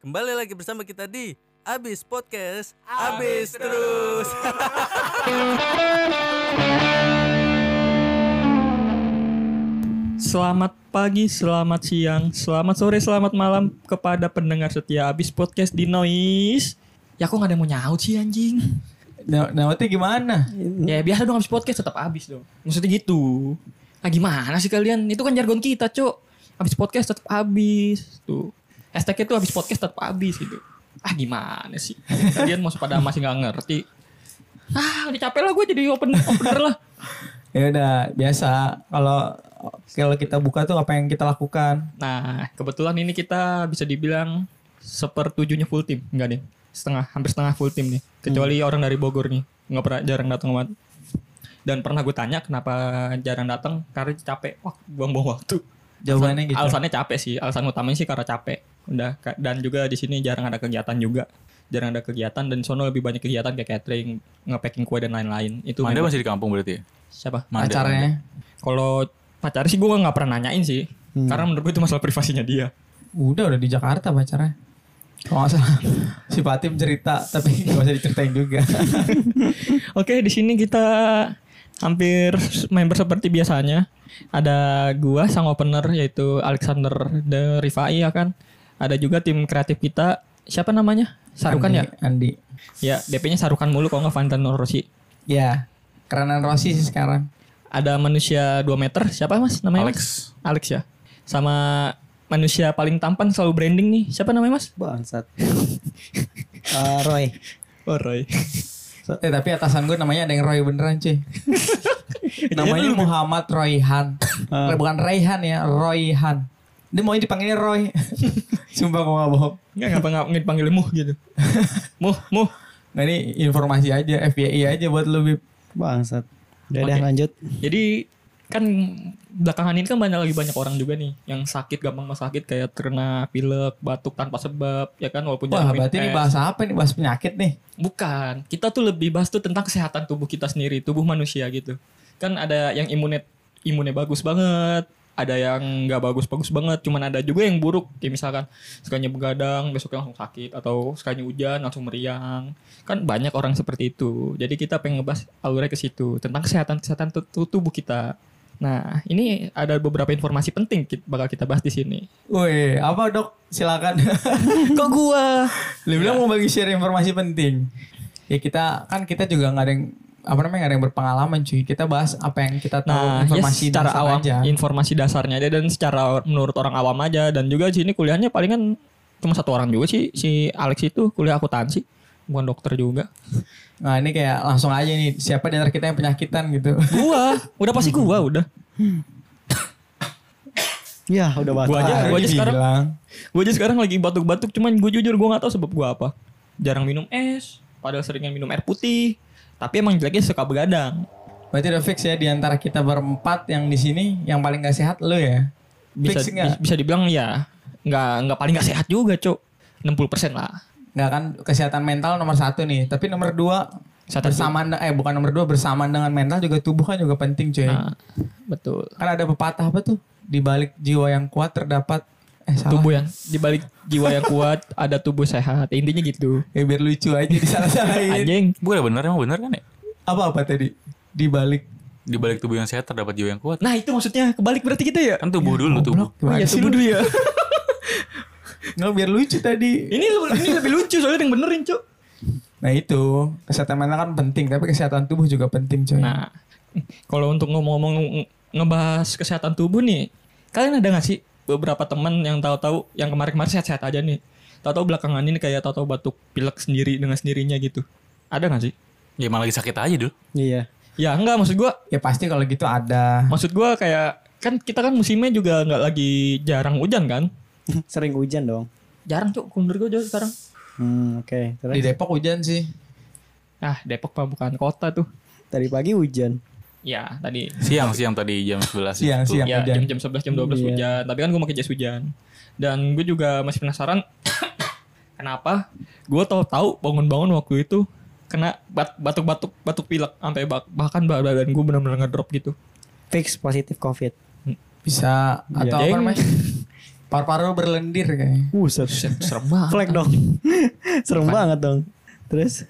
Kembali lagi bersama kita di Abis Podcast Abis, terus. Selamat pagi, selamat siang, selamat sore, selamat malam kepada pendengar setia abis podcast di Noise. Ya kok gak ada yang mau nyaut sih anjing? Nah, Nawatnya gimana? Ya biasa dong abis podcast tetap abis dong. Maksudnya gitu. Ah gimana sih kalian? Itu kan jargon kita, Cok. Abis podcast tetap abis. Tuh. Hashtagnya tuh abis podcast tetap abis gitu. Ah gimana sih? Kalian masih pada masih gak ngerti. Ah udah capek lah gue jadi open opener lah. Ya udah biasa. Kalau kalau kita buka tuh apa yang kita lakukan? Nah, kebetulan ini kita bisa dibilang sepertujuhnya full tim, enggak nih? Setengah, hampir setengah full tim nih. Kecuali orang dari Bogor nih, nggak pernah jarang datang banget. Dan pernah gue tanya kenapa jarang datang karena capek, wah buang-buang waktu. Jawabannya gitu. Alasannya capek sih, alasan utamanya sih karena capek. Udah dan juga di sini jarang ada kegiatan juga. Jarang ada kegiatan dan sono lebih banyak kegiatan kayak catering, nge-packing kue dan lain-lain. Itu Manda masih di kampung berarti ya? siapa? Manda, Acaranya. Kalau pacar sih gue nggak pernah nanyain sih. Hmm. Karena menurut gue itu masalah privasinya dia. Udah udah di Jakarta pacarnya. Kalau nggak salah si Fatim cerita tapi nggak usah diceritain juga. Oke, di sini kita hampir member seperti biasanya. Ada gua sang opener yaitu Alexander de Rifai ya kan. Ada juga tim kreatif kita. Siapa namanya? Sarukan ya? Andi. Ya, DP-nya Sarukan mulu kalau nggak Valentino Rossi. Ya. Kerenan Rossi sih sekarang. Ada manusia 2 meter. Siapa Mas? Namanya Alex. Mas? Alex ya. Sama manusia paling tampan selalu branding nih. Siapa namanya Mas? Bangsat. Eh, Roy. Oh, Roy. Eh tapi atasan gue namanya ada yang Roy beneran cuy. namanya Muhammad Royhan. Bukan Rayhan ya, Royhan. Dia maunya dipanggilnya Roy. Sumpah gue gak bohong. Enggak ngapa nggak dipanggil muh gitu. muh, muh. Nah ini informasi aja, FBI aja buat lu Bib. Bangsat. Udah Oke. dah lanjut. Jadi kan belakangan ini kan banyak lagi banyak orang juga nih yang sakit gampang sakit kayak terkena pilek, batuk tanpa sebab ya kan walaupun Wah berarti ini bahas apa nih? Bahas penyakit nih. Bukan, kita tuh lebih bahas tuh tentang kesehatan tubuh kita sendiri, tubuh manusia gitu. Kan ada yang imunnya imunnya bagus banget, ada yang nggak bagus-bagus banget, cuman ada juga yang buruk, kayak misalkan sekanya begadang, besoknya langsung sakit, atau sekanya hujan langsung meriang. Kan banyak orang seperti itu. Jadi kita pengen ngebahas alurnya ke situ tentang kesehatan kesehatan tubuh kita. Nah, ini ada beberapa informasi penting kita, bakal kita bahas di sini. Woi, apa dok? Silakan. Kok gua? Lu bilang mau bagi share informasi penting. Ya kita kan kita juga nggak ada yang apa namanya nggak ada yang berpengalaman cuy. Kita bahas apa yang kita tahu Nah, ya informasi secara dasar awam, aja. informasi dasarnya aja dan secara menurut orang awam aja dan juga di sini kuliahnya palingan cuma satu orang juga sih si Alex itu kuliah akuntansi bukan dokter juga. Nah ini kayak langsung aja nih siapa di antara kita yang penyakitan gitu. Gua, udah pasti gua udah. Ya, udah batal. Gua aja, gua aja sekarang, Bilang. gua aja sekarang lagi batuk-batuk cuman gua jujur gua nggak tahu sebab gua apa. Jarang minum es, padahal seringnya minum air putih. Tapi emang jeleknya suka begadang. Berarti udah fix ya di antara kita berempat yang di sini yang paling gak sehat lu ya. Bisa fix bisa dibilang ya nggak nggak paling nggak sehat juga, Cuk. 60% lah. Nggak kan kesehatan mental nomor satu nih. Tapi nomor dua Kesehatan bersamaan eh bukan nomor dua bersamaan dengan mental juga tubuh kan juga penting cuy. Nah, betul. Kan ada pepatah apa tuh? Di balik jiwa yang kuat terdapat eh salah. tubuh yang di balik jiwa yang kuat ada tubuh sehat intinya gitu Ya biar lucu aja disalah-salahin. anjing Gue udah bener emang bener kan ya? apa apa tadi? Di balik Di balik tubuh yang sehat terdapat jiwa yang kuat. nah itu maksudnya kebalik berarti kita ya Kan tubuh dulu tubuh. Oh, ya sih tubuh lu? dulu ya Nggak biar lucu tadi. ini ini lebih lucu soalnya yang benerin cuk Nah itu kesehatan mental kan penting tapi kesehatan tubuh juga penting coy. nah kalau untuk ngomong-ngomong nge- ngebahas kesehatan tubuh nih kalian ada gak sih beberapa teman yang tahu-tahu yang kemarin-kemarin sehat-sehat aja nih tahu-tahu belakangan ini kayak tahu-tahu batuk pilek sendiri dengan sendirinya gitu ada gak sih Ya malah lagi sakit aja dulu. Iya. ya enggak maksud gua Ya pasti kalau gitu ada. maksud gua kayak kan kita kan musimnya juga nggak lagi jarang hujan kan Sering hujan dong. jarang cuk menurut gue jauh sekarang Hmm, oke. Terus Di Depok hujan sih. ah Depok mah bukan kota tuh tadi pagi hujan. ya tadi Siang siang tadi jam 11 Siang, itu. siang. ya hujan. jam jam 11 jam 12 Iya. hujan tapi kan gue pakai jas hujan dan gue juga masih penasaran kenapa gue tahu-tahu bangun-bangun waktu itu kena bat- batuk-batuk batuk pilek sampai bahkan badan gue benar-benar ngedrop gitu Fix positif COVID. Bisa Iya, atau apa deng. namanya? Paru-paru berlendir kayaknya. Buset. Serem banget. Flag dong. Serem banget dong. Terus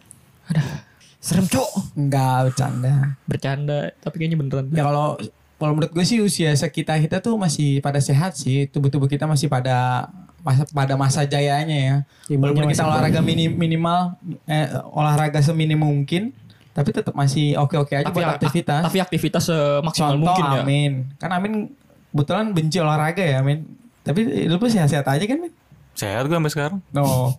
Serem cok. Enggak bercanda. Bercanda, tapi kayaknya beneran. Ya kalau kalau menurut gue sih usia sekitar kita tuh masih pada sehat sih. Tubuh-tubuh kita masih pada masa pada masa jayanya ya. Imunnya Walaupun kita olahraga mini- minimal eh, olahraga seminim mungkin tapi tetap masih oke-oke aja tapi buat aktivitas. Tapi aktivitas semaksimal Contoh mungkin ya. Amin. Kan Amin kebetulan benci olahraga ya Amin. Tapi lu pun sehat-sehat aja kan Min? Sehat gue sampai sekarang. No.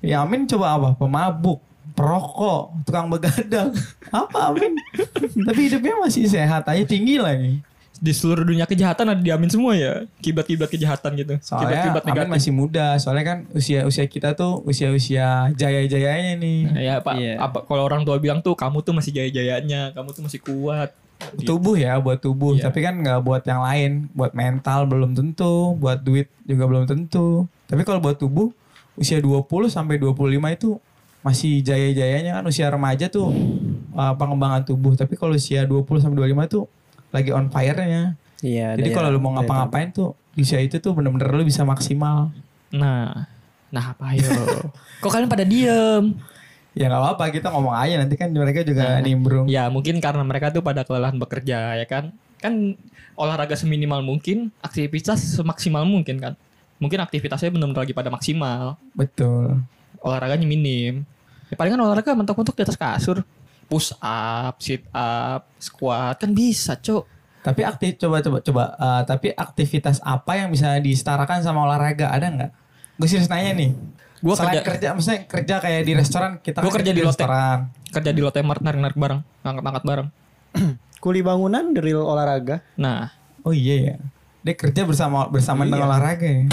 Ya Amin coba apa? Pemabuk, perokok, tukang begadang. Apa Amin? Tapi hidupnya masih sehat aja tinggi lagi. Di seluruh dunia kejahatan ada diamin semua ya. Kibat-kibat kejahatan gitu. Soalnya Kibat-kibat Amin negatif. masih muda. Soalnya kan usia-usia kita tuh usia-usia jaya-jayanya nih. Nah, ya Pak, Iya. apa kalau orang tua bilang tuh kamu tuh masih jaya-jayanya, kamu tuh masih kuat. Tubuh ya buat tubuh. Iya. Tapi kan nggak buat yang lain. Buat mental belum tentu. Buat duit juga belum tentu. Tapi kalau buat tubuh usia 20 sampai 25 itu masih jaya-jayanya kan usia remaja tuh uh, pengembangan tubuh. Tapi kalau usia 20 sampai 25 tuh lagi on fire-nya. Iya. Jadi daya- kalau lu mau ngapa-ngapain tuh di usia itu tuh bener-bener lu bisa maksimal. Nah, nah apa ayo? Kok kalian pada diem? Ya nggak apa-apa kita ngomong aja nanti kan mereka juga nimbrung. Ya mungkin karena mereka tuh pada kelelahan bekerja ya kan. Kan olahraga seminimal mungkin, aktivitas semaksimal mungkin kan. Mungkin aktivitasnya benar-benar lagi pada maksimal, Betul. olahraganya minim. Ya palingan olahraga mentok-mentok di atas kasur. Push up, sit up, squat kan bisa, Cok. Tapi aktif coba coba coba. eh, tapi aktivitas apa yang bisa disetarakan sama olahraga ada nggak? Gue serius nanya nih. Gua Selain kerja- kerja, maksudnya kerja kayak di restoran kita Gua kan kerja di Lotte. restoran. Kerja di Lotte Mart narik-narik bareng, ngangkat-ngangkat bareng. Kuli bangunan drill olahraga. Nah, Oh iya ya. Dia kerja bersama bersama dengan olahraga ya.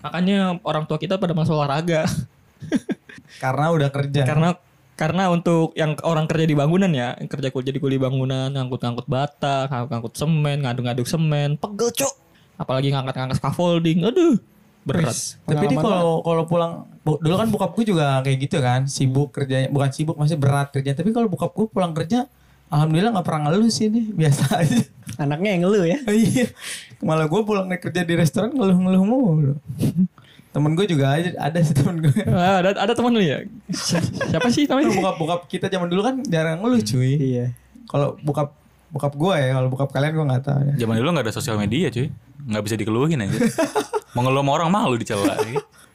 makanya orang tua kita pada masuk olahraga. Karena udah kerja. karena karena untuk yang orang kerja di bangunan ya, yang kerja jadi kuli bangunan, ngangkut-ngangkut bata, ngangkut-ngangkut semen, ngaduk-ngaduk semen, pegel cok. Apalagi ngangkat-ngangkat scaffolding, aduh, berat. Tapi dia kalau kalau pulang dulu kan bokap gue juga kayak gitu kan, sibuk kerjanya, bukan sibuk masih berat kerja. Tapi kalau bokap gue pulang kerja, alhamdulillah nggak pernah ngeluh sih nih, biasa aja. Anaknya yang ngeluh ya. Iya, malah gue pulang dari kerja di restoran ngeluh-ngeluh mulu. Temen gue juga ada, ada sih temen gue. Ah, ada ada teman lu ya? Si- Siapa sih namanya? bokap-bokap kita zaman dulu kan jarang ngeluh cuy. Iya. Kalau bokap bokap gue ya, kalau bokap kalian gue nggak tahu ya. Zaman dulu nggak ada sosial media cuy. Nggak bisa dikeluhin aja. Mau ngeluh sama orang malu dicela.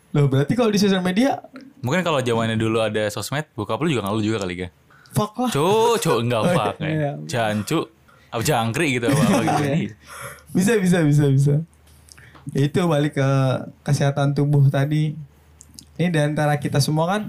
Loh berarti kalau di sosial media, Mungkin kalau zamannya dulu ada sosmed, bokap lu juga ngeluh juga kali ya. fuck lah. Cuk, cuk enggak fuck Iya. ya. Jancu, apa jangkrik gitu apa, -apa gitu. Bisa bisa bisa bisa. Ya itu balik ke kesehatan tubuh tadi. Ini di antara kita semua kan,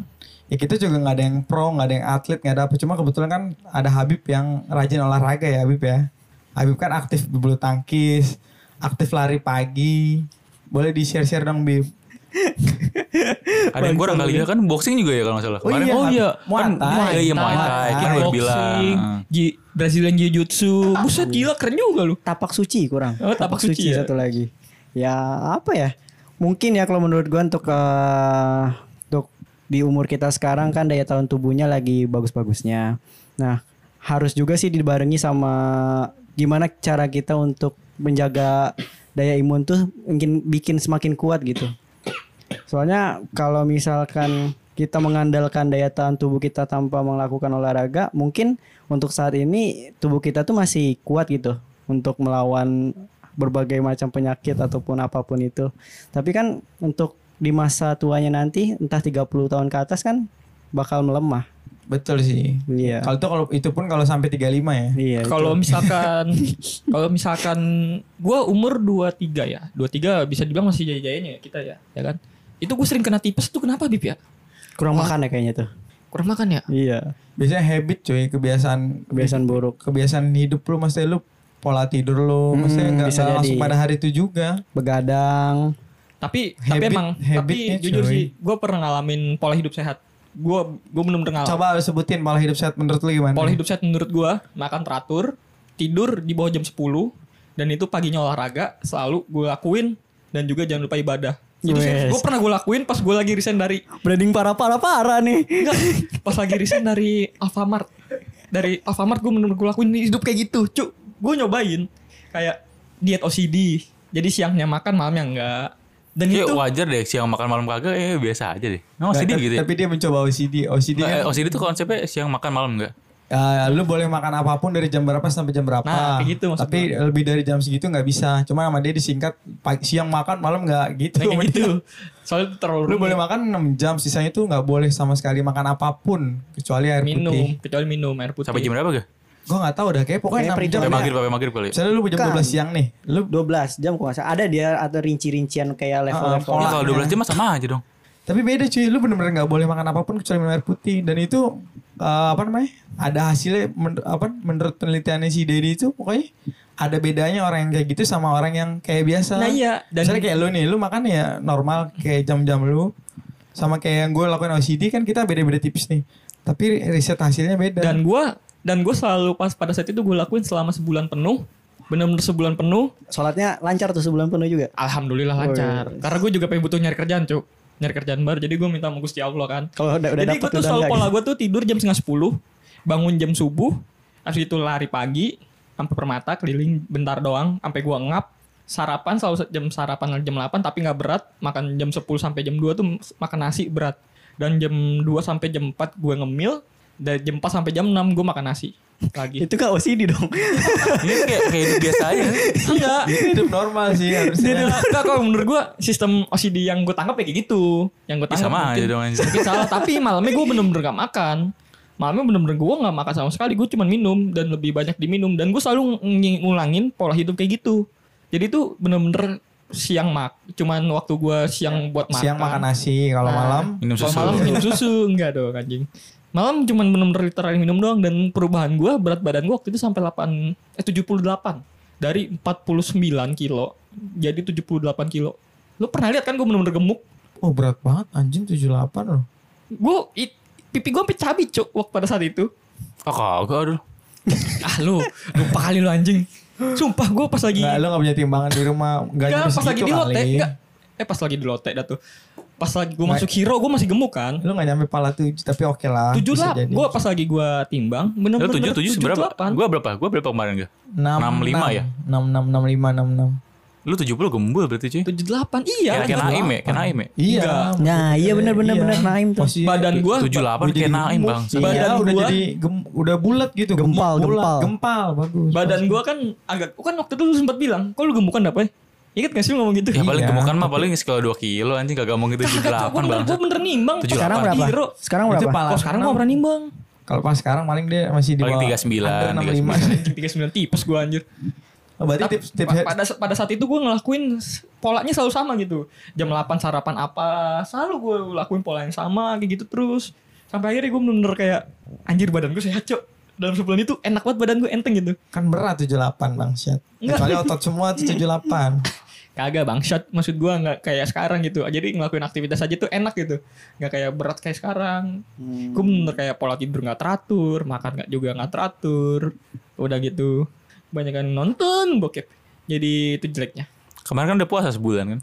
ya kita juga nggak ada yang pro, nggak ada yang atlet, nggak ada apa. Cuma kebetulan kan ada Habib yang rajin olahraga ya Habib ya. Habib kan aktif bulu tangkis, aktif lari pagi. Boleh di share-share dong Bib. Ada yang kurang kali ya kan boxing juga ya kalau nggak salah. Oh iya, Oh iya, Muay kan Thai. Iya, iya, Muay Thai. Kan bilang. ji- Brazilian Jiu-Jitsu. Buset gila keren juga lu. Tapak suci kurang. Oh, tapak suci ya. satu lagi. Ya apa ya? Mungkin ya kalau menurut gua untuk eh, untuk di umur kita sekarang kan daya tahan tubuhnya lagi bagus-bagusnya. Nah, harus juga sih dibarengi sama gimana cara kita untuk menjaga daya imun tuh mungkin bikin semakin kuat gitu. Soalnya kalau misalkan kita mengandalkan daya tahan tubuh kita tanpa melakukan olahraga, mungkin untuk saat ini tubuh kita tuh masih kuat gitu untuk melawan berbagai macam penyakit ataupun apa pun itu. Tapi kan untuk di masa tuanya nanti entah 30 tahun ke atas kan bakal melemah. Betul sih. Iya. Kalau itu kalau itu pun kalau sampai 35 ya. Iya. Kalau misalkan kalau misalkan gua umur 23 ya. 23 bisa dibilang masih jaya-jayanya ya kita ya, ya kan? Itu gue sering kena tipes tuh kenapa Bib ya? kurang makan ya kayaknya tuh. Kurang makan ya? Iya. Biasanya habit cuy, kebiasaan Kebiasaan buruk. kebiasaan hidup lu maksudnya lu pola tidur lu maksudnya Hmm, nggak bisa nggak langsung jadi. pada hari itu juga Begadang. Tapi tapi Habit- emang tapi jujur cuy. sih gue pernah ngalamin pola hidup sehat. Gue gue bener-bener ngalamin. coba lu sebutin pola hidup sehat menurut lu gimana Pola hidup sehat menurut gue makan teratur, tidur di bawah jam 10 dan itu paginya olahraga selalu gue lakuin dan juga jangan lupa ibadah. Itu Wes. gue pernah gue lakuin pas gue lagi resign dari Branding parah-parah parah nih. enggak pas lagi resign dari Alfamart. Dari Alfamart gue bener-bener gue lakuin hidup kayak gitu, cuk. Gue nyobain kayak diet OCD. Jadi siangnya makan, malamnya enggak. Dan Ya itu wajar deh siang makan malam kagak eh biasa aja deh. Nah, OCD gitu ya. Tapi dia mencoba OCD. OCD Nggak, kan OCD tuh konsepnya siang makan malam enggak? Ya, lu boleh makan apa pun dari jam berapa sampai jam berapa. Nah, kayak gitu maksud Tapi lebih dari jam segitu nggak bisa. Cuma sama dia disingkat pagi, siang makan, malam nggak gitu. kayak sama gitu. Soalnya itu terlalu Lu boleh makan 6 jam, sisanya tuh nggak boleh sama sekali makan apa pun kecuali air minum, putih. kecuali minum air putih. Sampai jam berapa gak? Gua nggak tahu dah kayak pokoknya Kayak 6 jam. Sampai Jam maghrib, sampai maghrib kali. ya? Misalnya lu jam Bukan. 12 siang nih, lu 12 jam kok salah. Ada dia atau rinci-rincian kayak level-level. Ya, kalau 12 jam mah sama aja dong. Tapi beda cuy, lu bener-bener nggak boleh makan apa pun kecuali minum air putih dan itu eh, apa namanya? Ada hasilnya men- apa menurut penelitiannya si Dedi itu pokoknya ada bedanya orang yang kayak gitu sama orang yang kayak biasa. Nah iya, dan Misalnya kayak lu nih, lu makan ya normal kayak jam-jam lu sama kayak yang gue lakuin OCD kan kita beda-beda tipis nih. Tapi riset hasilnya beda. dan gua dan gue selalu pas pada saat itu gue lakuin selama sebulan penuh benar-benar sebulan penuh Sholatnya lancar tuh sebulan penuh juga. alhamdulillah lancar karena gue juga pengen butuh nyari kerjaan cuk nyari kerjaan baru jadi gue minta sama Gusti Allah kan. Kalau udah udah jadi gue tuh selalu pola gitu. gue tuh tidur jam setengah sepuluh bangun jam subuh habis itu lari pagi sampai permata keliling bentar doang sampai gua ngap. Sarapan selalu jam sarapan jam 8 tapi nggak berat. Makan jam 10 sampai jam 2 tuh makan nasi berat. Dan jam 2 sampai jam 4 gue ngemil dan jam 4 sampai jam 6 gue makan nasi lagi Itu kan OCD dong. Ini kayak kayak hidup biasa aja. enggak itu hidup normal sih harusnya. enggak kalau menurut gua sistem OCD yang gue tangkap ya kayak gitu. Yang gue Ya, tangkap sama aja dong mungkin salah. Tapi malamnya gue bener-bener gak makan. Malamnya bener-bener gue gak makan sama sekali. Gue cuma minum dan lebih banyak diminum. Dan gue selalu ng- ngulangin pola hidup kayak gitu. Jadi itu bener-bener siang mak. Cuman waktu gue siang buat makan. Siang makan nasi, kalau Nah, malam Minum Kalau susu. malam minum susu enggak dong anjing. Malam cuman bener-bener literal minum doang dan perubahan gua berat badan gua waktu itu sampai 8 eh 78 dari 49 kilo jadi 78 kilo. Lu pernah lihat kan gua bener-bener gemuk? Oh berat banget anjing 78 loh. Gua it, pipi gua sampai cabi cuk waktu pada saat itu. Oh kagak aduh. Ah lu lupa kali lu anjing. Sumpah gua pas lagi Enggak, lu gak punya timbangan di rumah. Enggak Enggak, nyampe pas lagi segitu di lote enggak. Eh pas lagi di lote dah tuh. Pas lagi gua Nggak. masuk hero gua masih gemuk kan. Lu gak nyampe pala tujuh, tapi oke lah. tujuh lah gue pas lagi gue timbang Lu bener-bener tujuh tujuh seberapa? 78. Gua berapa? Gua berapa kemarin gak? Enam, 65 ya? Enam, enam, enam, lima, enam, enam. Lu 70 gembul berarti cuy. tujuh delapan iya Kayak Naim ya, kayak Naim ya. Iya. Nah, iya bener, bener, bener, Naim tuh. Posisi- badan gue 78 udah kayak Naim bang. Iya, Badan udah gua- jadi gem- udah bulat gitu. Gempal, gempal. Gempal, bagus. badan gue kan agak kan waktu itu lu sempat bilang kok lu gemukan apa ya Ingat gak sih lu ngomong gitu Ya paling Iya, gemukan mah paling sekali 2 kilo anjing kagak mau gitu Kagak, Cok. 78 Gua bener, bang. gua bener nimbang 78. Sekarang berapa? Sekarang Itu berapa? pala Kok sekarang gua pernah nimbang Kalau pas sekarang paling dia masih di Paling bawah 39, under 65. 39 tipes gue anjir Oh, berarti tips tips pa- pada pada saat itu gue ngelakuin polanya selalu sama gitu. Jam 8 sarapan apa, selalu gue lakuin pola yang sama kayak gitu terus. Sampai akhirnya gue bener-bener kayak anjir badan gue sehat, Cok. Dalam sebulan itu enak banget badan gue enteng gitu. kan berat 78 bang Syat. Kecuali otot semua tuh 78. Kagak bangsat maksud gue nggak kayak sekarang gitu. Jadi ngelakuin aktivitas aja tuh enak gitu. Nggak kayak berat kayak sekarang. Hmm. Gue bener kayak pola tidur nggak teratur, makan nggak juga nggak teratur. Udah gitu. Banyak kan nonton bokep. Jadi itu jeleknya. Kemarin kan udah puasa sebulan kan.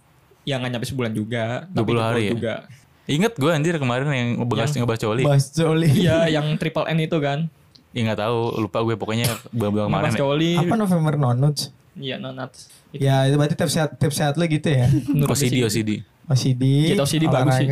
Ya nggak nyampe sebulan juga. 20 hari ya? juga. Ingat gue anjir kemarin yang ngebahas Yang- ngebahas coli. Bas Joli. Iya, yang triple N itu kan. Ya nggak tahu, lupa gue pokoknya bulan-bulan kemarin. Coli. Apa November Nonuts? Iya, nonat. Itu Ya itu berarti tips sehat tips sehat lu gitu ya. menurut OCD. OCD. OCD. Kita OCD bagus sih.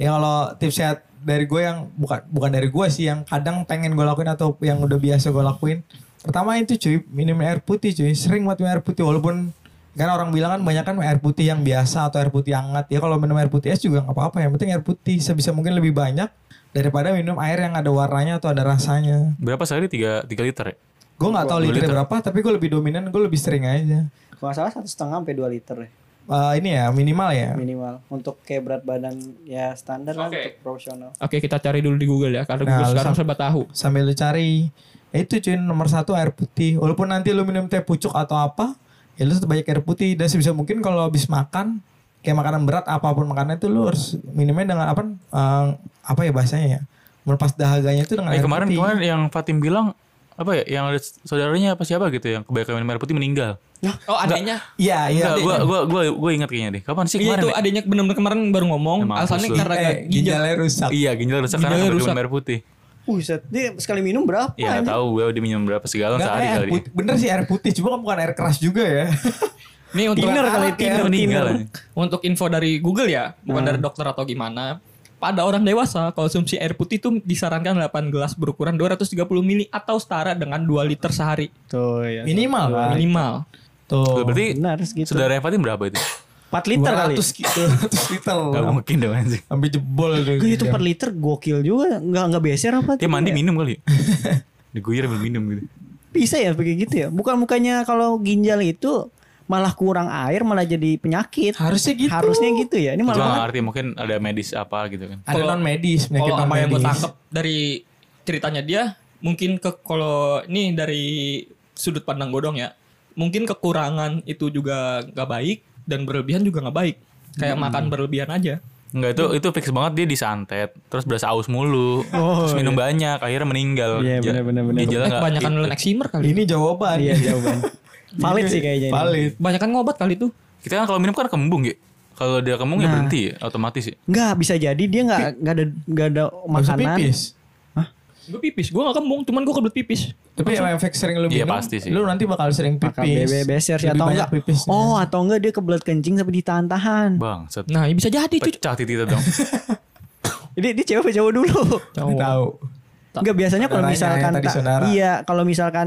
Ya kalau tips sehat dari gue yang bukan bukan dari gue sih yang kadang pengen gue lakuin atau yang udah biasa gue lakuin. Pertama itu cuy minum air putih cuy. Sering buat minum air putih walaupun kan orang bilang kan banyak kan air putih yang biasa atau air putih hangat. Ya kalau minum air putih es juga nggak apa-apa. Yang penting air putih sebisa mungkin lebih banyak daripada minum air yang ada warnanya atau ada rasanya. Berapa sehari? 3, 3 liter ya? Gue nggak tahu Dua liternya liter. berapa, tapi gue lebih dominan, gue lebih sering aja. Kalau nggak salah satu setengah sampai dua liter deh Eh, ini ya minimal ya. minimal untuk kayak berat badan ya standar kan Oke. untuk profesional. Oke, kita cari dulu di Google ya. Karena Nah, Google sekarang sam- serba tahu. sambil lu cari ya itu cuy nomor satu air putih walaupun nanti lu minum teh pucuk atau apa ya lu banyak air putih dan sebisa mungkin kalau habis makan kayak makanan berat apa pun makanan itu lu harus minumnya dengan apa eh, apa ya bahasanya ya melepas dahaganya itu dengan Eh air kemarin putih kemarin yang Fatim bilang apa ya yang ada saudaranya apa siapa gitu yang kebanyakan minum air putih meninggal. Oh, adanya. iya iya Enggak, gua gua gua gua ingat kayaknya deh. Kapan sih Iya kemarin? itu ya? adanya benar-benar kemarin baru ngomong. Emang Alasannya karena eh, ginjal. ginjalnya rusak Iya, ginjal rusak karena Ginjalnya kebanyakan rusak. minum air putih. Buset, dia sekali minum berapa? Iya, tahu gue udah minum berapa segala sehari eh, air kali. putih, bener sih air putih cuma kan bukan air keras juga ya Ini untuk Thinner kali meninggal untuk info dari Google ya, bukan dari dokter atau gimana. Pada orang dewasa, konsumsi air putih itu disarankan 8 gelas berukuran 230 mili atau setara dengan 2 liter sehari Tuh ya. Minimal kan? minimal. Tuh. Berarti Benar segitu. saudara Fatin berapa itu? 4 liter kali. 200 gitu. 200 liter. Gak mungkin dong anjing. Sampai jebol tuh. Gue itu 4 liter gokil juga. Enggak enggak beser apa? Dia tuh? mandi minum kali. Diguyur ambil minum gitu. Bisa ya kayak gitu ya. Bukan mukanya kalau ginjal itu malah kurang air malah jadi penyakit. Harusnya gitu. Harusnya gitu ya. Ini malah gak ngerti mungkin ada medis apa gitu kan. Ada non medis, penyakit Kalau non apa yang gue medis. tangkap dari ceritanya dia, mungkin ke kalau ini dari sudut pandang godong ya, mungkin kekurangan itu juga nggak baik dan berlebihan juga nggak baik. Kayak makan berlebihan aja. Enggak itu itu fix banget dia disantet terus berasa aus mulu terus minum banyak akhirnya meninggal Iya, bener, bener. gejalanya Eh, nggak- kebanyakan lu eksimer kali. Ini jawaban. Iya jawaban. Valid sih kayaknya. ini. Valid. Kebanyakan ngobat kali itu. kita kan kalau minum kan kembung ya kalau dia kembung ya Nah. berhenti ya otomatis ya Enggak bisa jadi dia enggak enggak ada enggak ada makanan. pipis. Gue pipis, gue gak kembung, cuman gue kebelet pipis. Tapi emang efek sering lu Iya, minum, pasti sih. lu nanti bakal sering pipis. Bakal bebe beser sih atau banyak enggak. pipisnya. Oh, atau enggak dia kebelet kencing sampai ditahan-tahan. bang set Nah, ya bisa jadi cuy. pecah titik dong Jadi dia cewek apa cowok dulu? Nggak tahu. Enggak biasanya kalau misalkan yang iya, kalau misalkan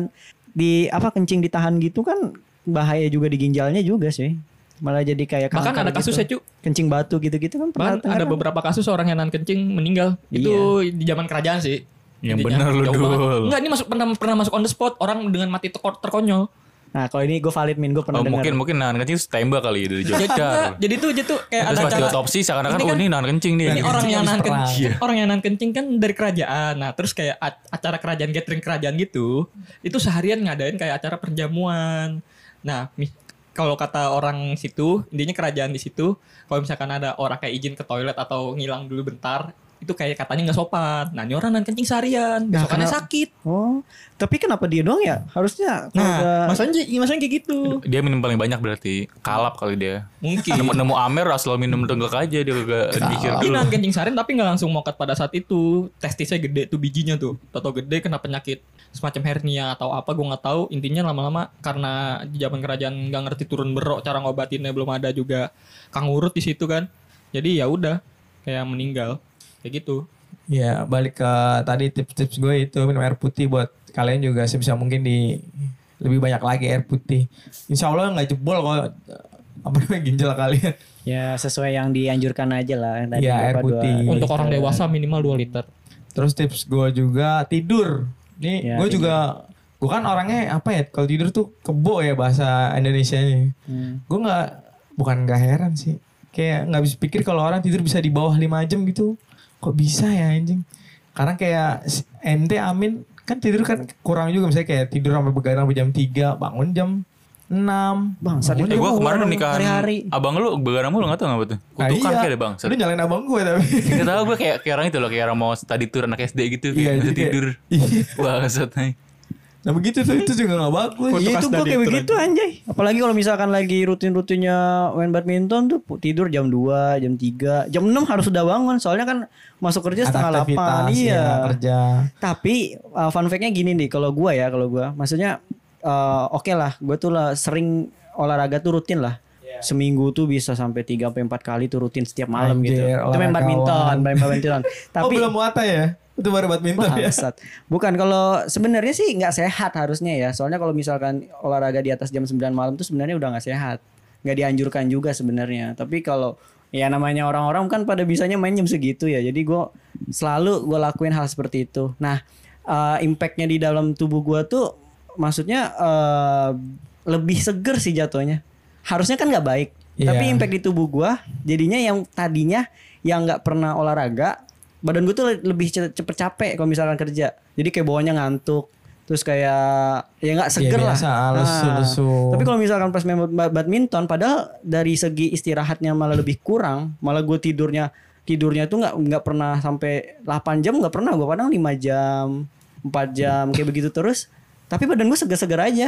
di apa kencing ditahan gitu kan bahaya juga di ginjalnya juga sih. Malah jadi kayak Bahkan ada kasus ya gitu. cu. kencing batu gitu-gitu kan pernah Bahkan ada kan? beberapa kasus orang yang nahan kencing meninggal. Itu di zaman kerajaan sih. Yang bener lu, jauh banget. Dul. Enggak, ini masuk pernah pernah masuk on the spot orang dengan mati terko- terkonyol. Nah, kalau ini gue valid min gue pernah oh, dengar. mungkin mungkin nahan kencing tembak kali ya dari Jadi, Jogja jadi tuh jadi tuh kayak terus ada pas cara diotopsi seakan-akan Ini oh kan- ini nahan kencing nih ini Kencing orang yang nahan kencing, orang yang nahan kencing kan dari kerajaan. Nah, terus kayak acara kerajaan gathering kerajaan gitu, itu seharian ngadain kayak acara perjamuan. Nah, mi- kalau kata orang situ, intinya kerajaan di situ, kalau misalkan ada orang kayak izin ke toilet atau ngilang dulu bentar, itu kayak katanya nggak sopan. Nah, ini orang kencing seharian, Nah, besokannya kenapa- sakit. Oh, tapi kenapa dia doang ya? Harusnya Nah, maksudnya maksudnya kayak gitu. dia minum paling banyak berarti kalap kali dia Mungkin. nemu nemu Amer asal minum tenggak aja dia kagak mikir Dia dulu nahan kencing seharian tapi nggak langsung mokat pada saat itu. Testisnya gede tuh bijinya tuh. Toto gede kena penyakit semacam hernia atau apa gue nggak tahu. Intinya lama-lama karena di zaman kerajaan nggak ngerti turun berok cara ngobatinnya belum ada juga kang urut di situ kan. Jadi ya udah kayak meninggal kayak gitu. Ya balik ke tadi tips-tips gue itu minum air putih buat kalian juga sebisa mungkin di lebih banyak lagi air putih. Insya Allah nggak jebol kalau apa namanya ginjal kalian. ya sesuai yang dianjurkan aja lah tadi Iya, air putih. Untuk liter. orang dewasa minimal 2 liter. Terus tips gue juga tidur. Nih Ya, gue juga gue kan orangnya apa ya kalau tidur tuh kebo ya bahasa Indonesia-nya. Hmm. Gue nggak bukan nggak heran sih. Kayak nggak bisa pikir kalau orang tidur bisa di bawah 5 jam gitu. Kok bisa ya anjing? Karena kayak ente Amin kan tidur kan kurang juga misalnya kayak tidur sampai begadang sampai jam 3, bangun jam 6. Bang, saat itu Eh, gue Gua kemarin nikahan hari-hari. abang lu begadang mulu nggak tahu nggak tuh Nah, kutukan iya. kayak bang Lu nyalain abang gue tapi. Gak tau gue kayak, kayak orang itu loh Kayak orang mau study tour anak SD gitu Iya, Kayak kayak- tidur Iya. Wah kesat nih Nah begitu tuh itu juga gak bagus. Iya itu gue kayak itu begitu anjay. Apalagi kalau misalkan lagi rutin-rutinnya main badminton tuh tidur jam 2, jam 3, jam 6 harus sudah bangun. Soalnya kan masuk kerja setengah 8. Aktivitas, Iya. ya, kerja. Tapi uh, fun fact-nya gini nih kalau gua ya, kalau gua maksudnya uh, oke lah, gua tuh lah sering olahraga tuh rutin lah. Seminggu tuh bisa sampai 3 sampai 4 kali tuh rutin setiap malam gitu. Anjir, Itu main badminton, main badminton. oh Tapi belum muata ya? Itu baru badminton ya? Bangsat. Bukan kalau sebenarnya sih nggak sehat harusnya ya. Soalnya kalau misalkan olahraga di atas jam 9 malam tuh sebenarnya udah nggak sehat. Nggak dianjurkan juga sebenarnya. Tapi kalau ya namanya orang-orang kan pada bisanya main jam segitu ya. Jadi gue selalu gue lakuin hal seperti itu. Nah, eh, impactnya di dalam tubuh gue tuh maksudnya eh, lebih seger sih jatuhnya. Harusnya kan nggak baik. Iya. Tapi impact di tubuh gue jadinya yang tadinya yang nggak pernah olahraga badan gue tuh le- lebih ce- cepet capek kalau misalkan kerja jadi kayak bawahnya ngantuk terus kayak ya nggak seger lah biasa, Nah, lesu-lesu. tapi kalau misalkan pas main ba- badminton padahal dari segi istirahatnya malah lebih kurang malah gue tidurnya tidurnya tuh nggak nggak pernah sampai 8 jam nggak pernah gue kadang 5 jam 4 jam kayak begitu terus tapi badan gue seger-seger aja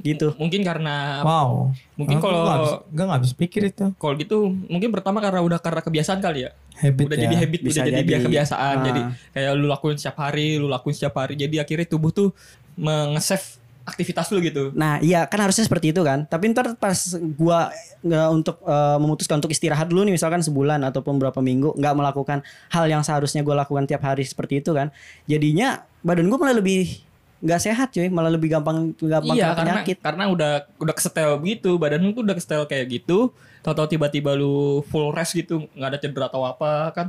gitu Mungkin karena Wow. Mungkin kalau- nggak habis- nggak habis pikir itu. kalau gitu mungkin pertama karena udah karena kebiasaan kali ya. Habit udah ya. jadi habit, Bisa udah jadi, jadi. biar kebiasaan. Ah. Jadi kayak lu lakuin setiap hari, lu lakuin setiap hari. Jadi akhirnya tubuh tuh mengesave aktivitas lu gitu. Nah iya kan harusnya seperti itu kan Tapi ntar pas gua nggak untuk eh, memutuskan untuk istirahat dulu nih Misalkan sebulan ataupun berapa minggu nggak melakukan hal yang seharusnya gua lakukan tiap hari seperti itu kan Jadinya badan gua malah lebih nggak sehat cuy. Malah lebih gampang gampang iya karena penyakit. karena udah udah kesetel begitu badan lu tuh udah kesetel kayak gitu. Tahu-tahu tiba-tiba lu full rest gitu nggak ada cedera atau apa kan.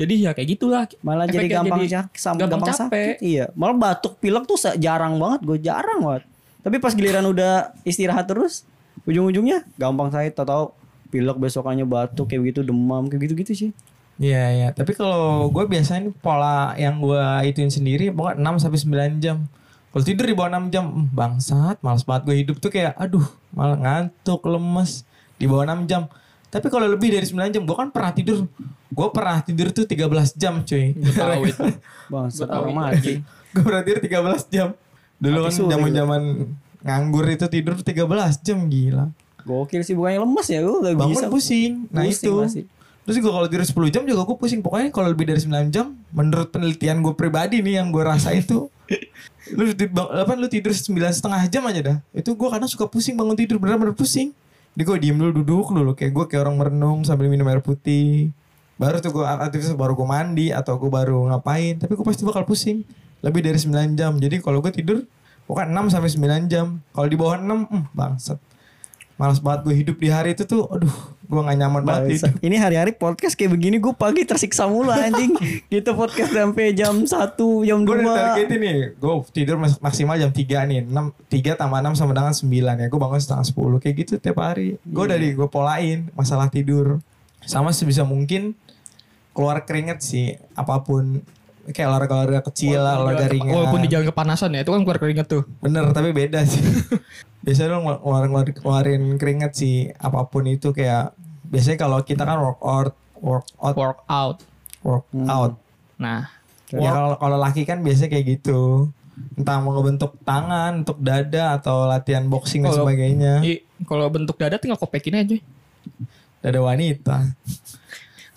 Jadi ya kayak gitulah. Malah jadi gampang, jadi sak- sam- gampang gampang, capek. sakit. Iya. Malah batuk pilek tuh jarang banget Gue jarang banget. Tapi pas giliran udah istirahat terus Ujung-ujungnya gampang sakit. Tahu-tahu pilek besokannya batuk kayak begitu demam kayak gitu-gitu sih. Iya iya, tapi kalau gue biasanya pola yang gue ituin sendiri pokoknya 6 sampai 9 jam. Kalau tidur di bawah 6 jam, hmm, bangsat, malas banget gue hidup tuh kayak aduh, malah ngantuk, lemes di bawah 6 jam. Tapi kalau lebih dari 9 jam, gue kan pernah tidur. Gue pernah tidur tuh 13 jam, cuy. Gue tahu itu Bang, Gua tahu orang mati gue pernah tidur 13 jam. Dulu kan zaman-zaman nganggur itu tidur 13 jam gila. Gokil sih bukannya lemes ya gue gak Bangun bisa pusing. Nah Pusing itu. masih. Terus gue kalau tidur 10 jam juga gue pusing. Pokoknya kalau lebih dari 9 jam, menurut penelitian gue pribadi nih yang gue rasa itu, lu tidur, apa, lu tidur 9 setengah jam aja dah. Itu gue kadang suka pusing bangun tidur bener-bener pusing. Jadi gue diem dulu duduk dulu kayak gue kayak orang merenung sambil minum air putih. Baru tuh gue aktivitas baru gue mandi atau gue baru ngapain. Tapi gue pasti bakal pusing. Lebih dari 9 jam. Jadi kalau gue tidur pokoknya 6 sampai 9 jam. Kalau di bawah 6, hmm, bangsat. Malas banget gue hidup di hari itu tuh, aduh, gue gak nyaman banget hidup. Ini hari-hari podcast kayak begini gue pagi tersiksa mulu anjing. gitu podcast sampai jam 1, jam 2. Gue udah target ini, gue tidur maksimal jam 3 nih. 6, 3 tambah 6 sama dengan 9 ya. Gue bangun setengah 10 kayak gitu tiap hari. Gue Iya. dari gue polain masalah tidur. Sama sebisa mungkin keluar keringet sih apa pun kayak olahraga-olahraga kecil lah, olahraga ringan. walaupun di jalan kepanasan ya itu kan keluar keringet tuh Bener tapi beda sih. biasanya lo ngeluarin, ngeluarin, ngeluarin keringet sih apa pun itu kayak biasanya kalau kita kan workout workout workout workout. nah Ya kalau kalau laki kan biasanya kayak gitu. Entah mau ngebentuk tangan, untuk dada atau latihan boxing dan Kalau- sebagainya. i- kalau bentuk dada tinggal kopekin aja Dada wanita.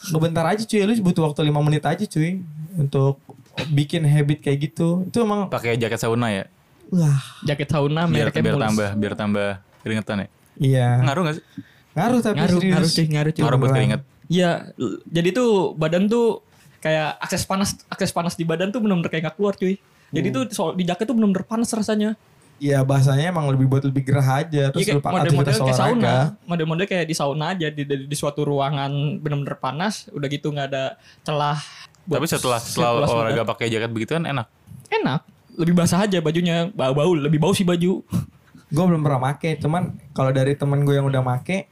Ngebentar aja cuy, lu butuh waktu 5 menit aja cuy untuk bikin habit kayak gitu. Itu emang Pakai jaket sauna ya. wah, jaket sauna Biar mereknya biar mulus. tambah biar tambah keringetan ya. iya. Ngaruh gak sih? Ngaruh tapi ngaruh serius. ngaruh cuy ngaruh cuy Ngaruh buat keringet. Iya, jadi tuh badan tuh kayak akses panas akses panas di badan tuh benar-benar kayak gak keluar cuy. Jadi Hmm. tuh soal di jaket tuh benar-benar panas rasanya. Iya bahasanya emang lebih buat lebih gerah aja terus Iya kayak lupa model-model kayak sauna, model-model kayak di sauna aja di, di, di suatu ruangan benar-benar panas, udah gitu nggak ada celah. Buat Tapi setelah setelah olahraga pakai jaket begitu kan enak. enak, lebih basah aja bajunya, bau-bau, lebih bau sih baju. Gue belum pernah make, cuman kalau dari temen gue yang udah make,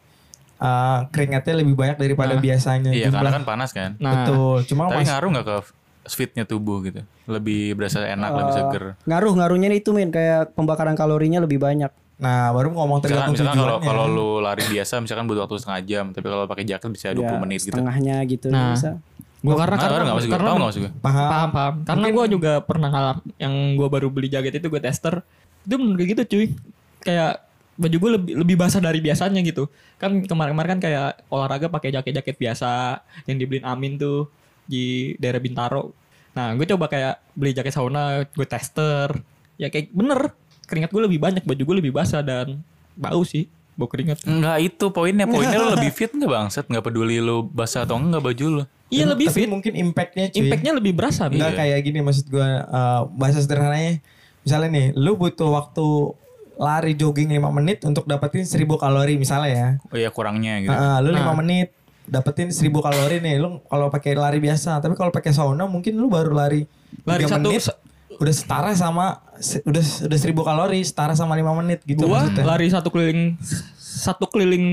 eh, keringatnya lebih banyak daripada Nah, biasanya. Iya karena Jumlah- kan panas kan. Nah, Betul, cuma Tapi mas, ngaruh nggak ke fitnya tubuh gitu? Lebih berasa enak, lebih Eh, seger. Ngaruh ngaruhnya itu min kayak pembakaran kalorinya lebih banyak. nah baru ngomong Misalkan, tergantung misalkan kalau tujuannya. kalau lu lari biasa misalkan butuh waktu setengah jam, tapi kalau pakai jaket bisa 20 Ya, menit gitu. Setengahnya gitu Nah. bisa. Gua karena Ngaruh karena maksud gue? karena Tahu nggak maksud gue? paham. paham paham. Karena gua juga pernah ngalam yang gua baru beli jaket itu gue tester, itu bener kayak gitu cuy. Kayak baju gue lebih lebih basah dari biasanya gitu. Kan kemarin-kemarin kan kayak olahraga pakai jaket-jaket biasa yang dibeliin Amin tuh di daerah Bintaro. Nah, gue coba kayak beli jaket sauna, gue tester. Ya kayak bener, keringat gue lebih banyak, baju gue lebih basah dan bau sih, bau keringat. Enggak itu poinnya, poinnya lu lebih fit nggak bangset, nggak peduli lu basah atau enggak baju lu. Iya lebih Tapi fit, mungkin impactnya cuy. impactnya lebih berasa. Enggak kayak gini maksud gue eh, bahasa sederhananya. Misalnya nih, lu butuh waktu lari jogging 5 menit untuk dapetin 1000 kalori misalnya ya. Oh iya kurangnya gitu. Heeh, lu 5 Nah. menit dapetin 1000 kalori nih. Lu kalau pakai lari biasa, tapi kalau pakai sauna mungkin lu baru lari Lari 3 satu- menit udah setara sama udah udah 1000 kalori setara sama 5 menit gitu gua maksudnya. lari satu keliling satu keliling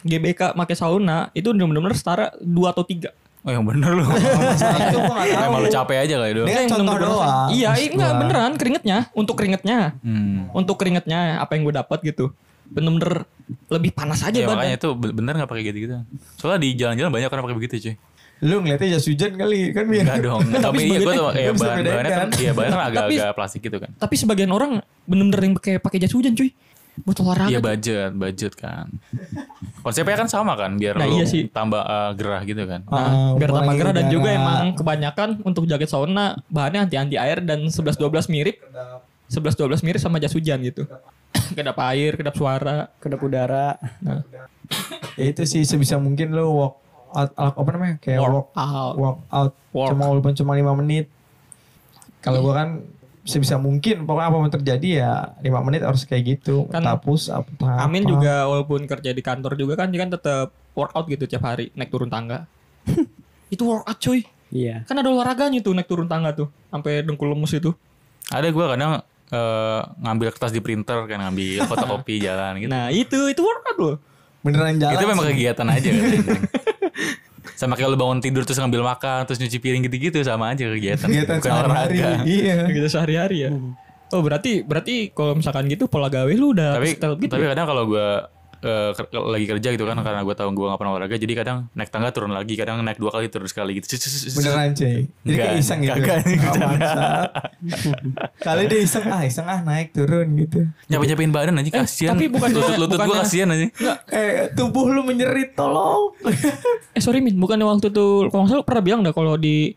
GBK pakai sauna itu benar-benar setara dua atau tiga. Oh yang bener lu. Masalah itu gak tahu. Emang lu capek aja kali itu. Ini kan Yang contoh doang. Iya, enggak beneran keringetnya untuk keringetnya. Hmm. Untuk keringetnya apa yang gue dapat gitu. Bener-bener lebih panas aja Ya badan. makanya itu be- bener gak pakai gitu-gitu. Soalnya di jalan-jalan banyak orang pakai begitu cuy. Lu ngeliatnya jas hujan kali kan biar. Enggak dong. Tapi iya gue tuh ya Lu bisa bahan bahannya kan, iya bahannya agak-agak plastik gitu kan. Tapi sebagian orang bener-bener yang pakai pakai jas hujan cuy. Buat olahraga. Iya tuh. budget, budget kan. Konsepnya kan sama kan, biar Nah, lu iya sih. tambah eh, gerah gitu kan. Ah, Nah, biar tambah gerah dan juga emang kebanyakan untuk jaket sauna bahannya anti-anti air dan 11-12 mirip 11-12 mirip sama jas hujan gitu. kedap air, kedap suara. Kedap udara. Nah, Ya itu sih sebisa mungkin lo walk out, out- apa namanya kayak walk, Walk out. walk out Walk. cuma walaupun cuma lima menit. Kalau gua kan sebisa mungkin pokoknya apa pun terjadi ya lima menit harus kayak gitu. Kan push up, entah Amin apa. juga walaupun kerja di kantor juga kan dia kan tetap workout gitu tiap hari naik turun tangga. itu workout cuy. Iya. Kan ada olahraganya tuh naik turun tangga tuh sampai dengkul lemes itu. Ada gue kadang eh, ngambil kertas di printer kan ngambil fotokopi jalan gitu. Nah, itu itu workout loh. beneran jalan. itu memang sih. kegiatan aja kan. sama kayak lu bangun tidur terus ngambil makan terus nyuci piring gitu-gitu sama aja kegiatan. kegiatan sehari-hari. Iya. Gitu sehari-hari ya. Oh, berarti berarti kalau misalkan gitu pola gawe lu udah tapi gitu. tapi ya? kadang kalau gue lagi kerja gitu kan karena gue tahu gue gak pernah olahraga jadi kadang naik tangga turun lagi kadang naik dua kali turun sekali gitu Beneran cuy. Jadi kayak iseng gitu. kagak, Oh. Kali dia iseng ah iseng ah naik turun gitu. nyapa nyapain badan aja Eh, kasihan tapi bukan- lutut lutut gue kasihan aja Eh tubuh lu menyerit tolong. Eh sorry Min, bukannya waktu tuh kalau nggak salah lu pernah bilang dah kalau di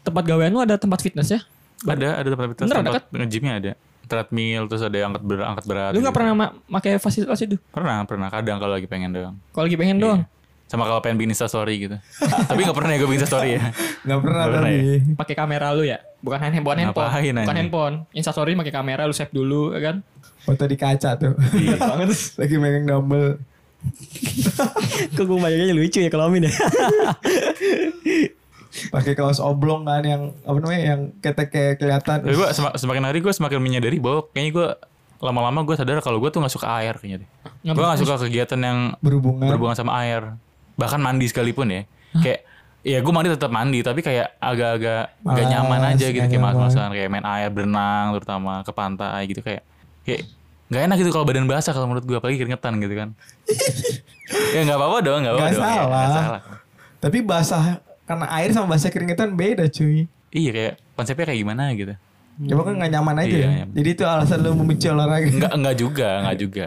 tempat gawean lu ada tempat fitness ya? ada ada tempat fitness Bener ada tempat nge-gymnya ada treadmill terus ada yang angkat berat angkat berat Lu nggak gitu. pernah ma- pakai fasilitas itu? pernah pernah kadang kalau lagi pengen doang Kalau lagi pengen doang. sama kalau pengen bikin Insta story gitu tapi nggak pernah ya gue bikin Insta story ya Gak pernah Nggak pernah tapi. Pakai kamera lu ya, bukan handphone handphone. Ngapain, Bukan anjing? handphone. Instastory pakai kamera lu save dulu ya kan. Foto di kaca tuh. Iya. Banget. Lagi megang dumbbell. Kok gue bayangnya lucu ya kalau Amin ya. Pakai kaos oblong kan yang apa namanya yang ketek kayak kelihatan. tapi gue semakin hari gue semakin menyadari bahwa kayaknya gue lama-lama gue sadar kalau gue tuh nggak suka air kayaknya deh. Gue nggak suka kegiatan yang berhubungan. berhubungan sama air. Bahkan mandi sekalipun ya. Kayak ya gue mandi tetap mandi tapi kayak agak-agak gak nyaman aja gitu. kayak malas-malasan kayak main air berenang terutama ke pantai gitu. Kayak kayak nggak enak gitu kalau badan basah kalau menurut gue apalagi keringetan gitu kan. Ya nggak apa-apa dong nggak apa-apa ya, nggak salah. Tapi basah karena air sama basah keringetan beda cuy. iya kayak konsepnya kayak gimana gitu Coba kan gak nyaman aja Iya, ya. nyaman. Jadi itu alasan lu membenci olahraga. Enggak enggak juga, enggak juga.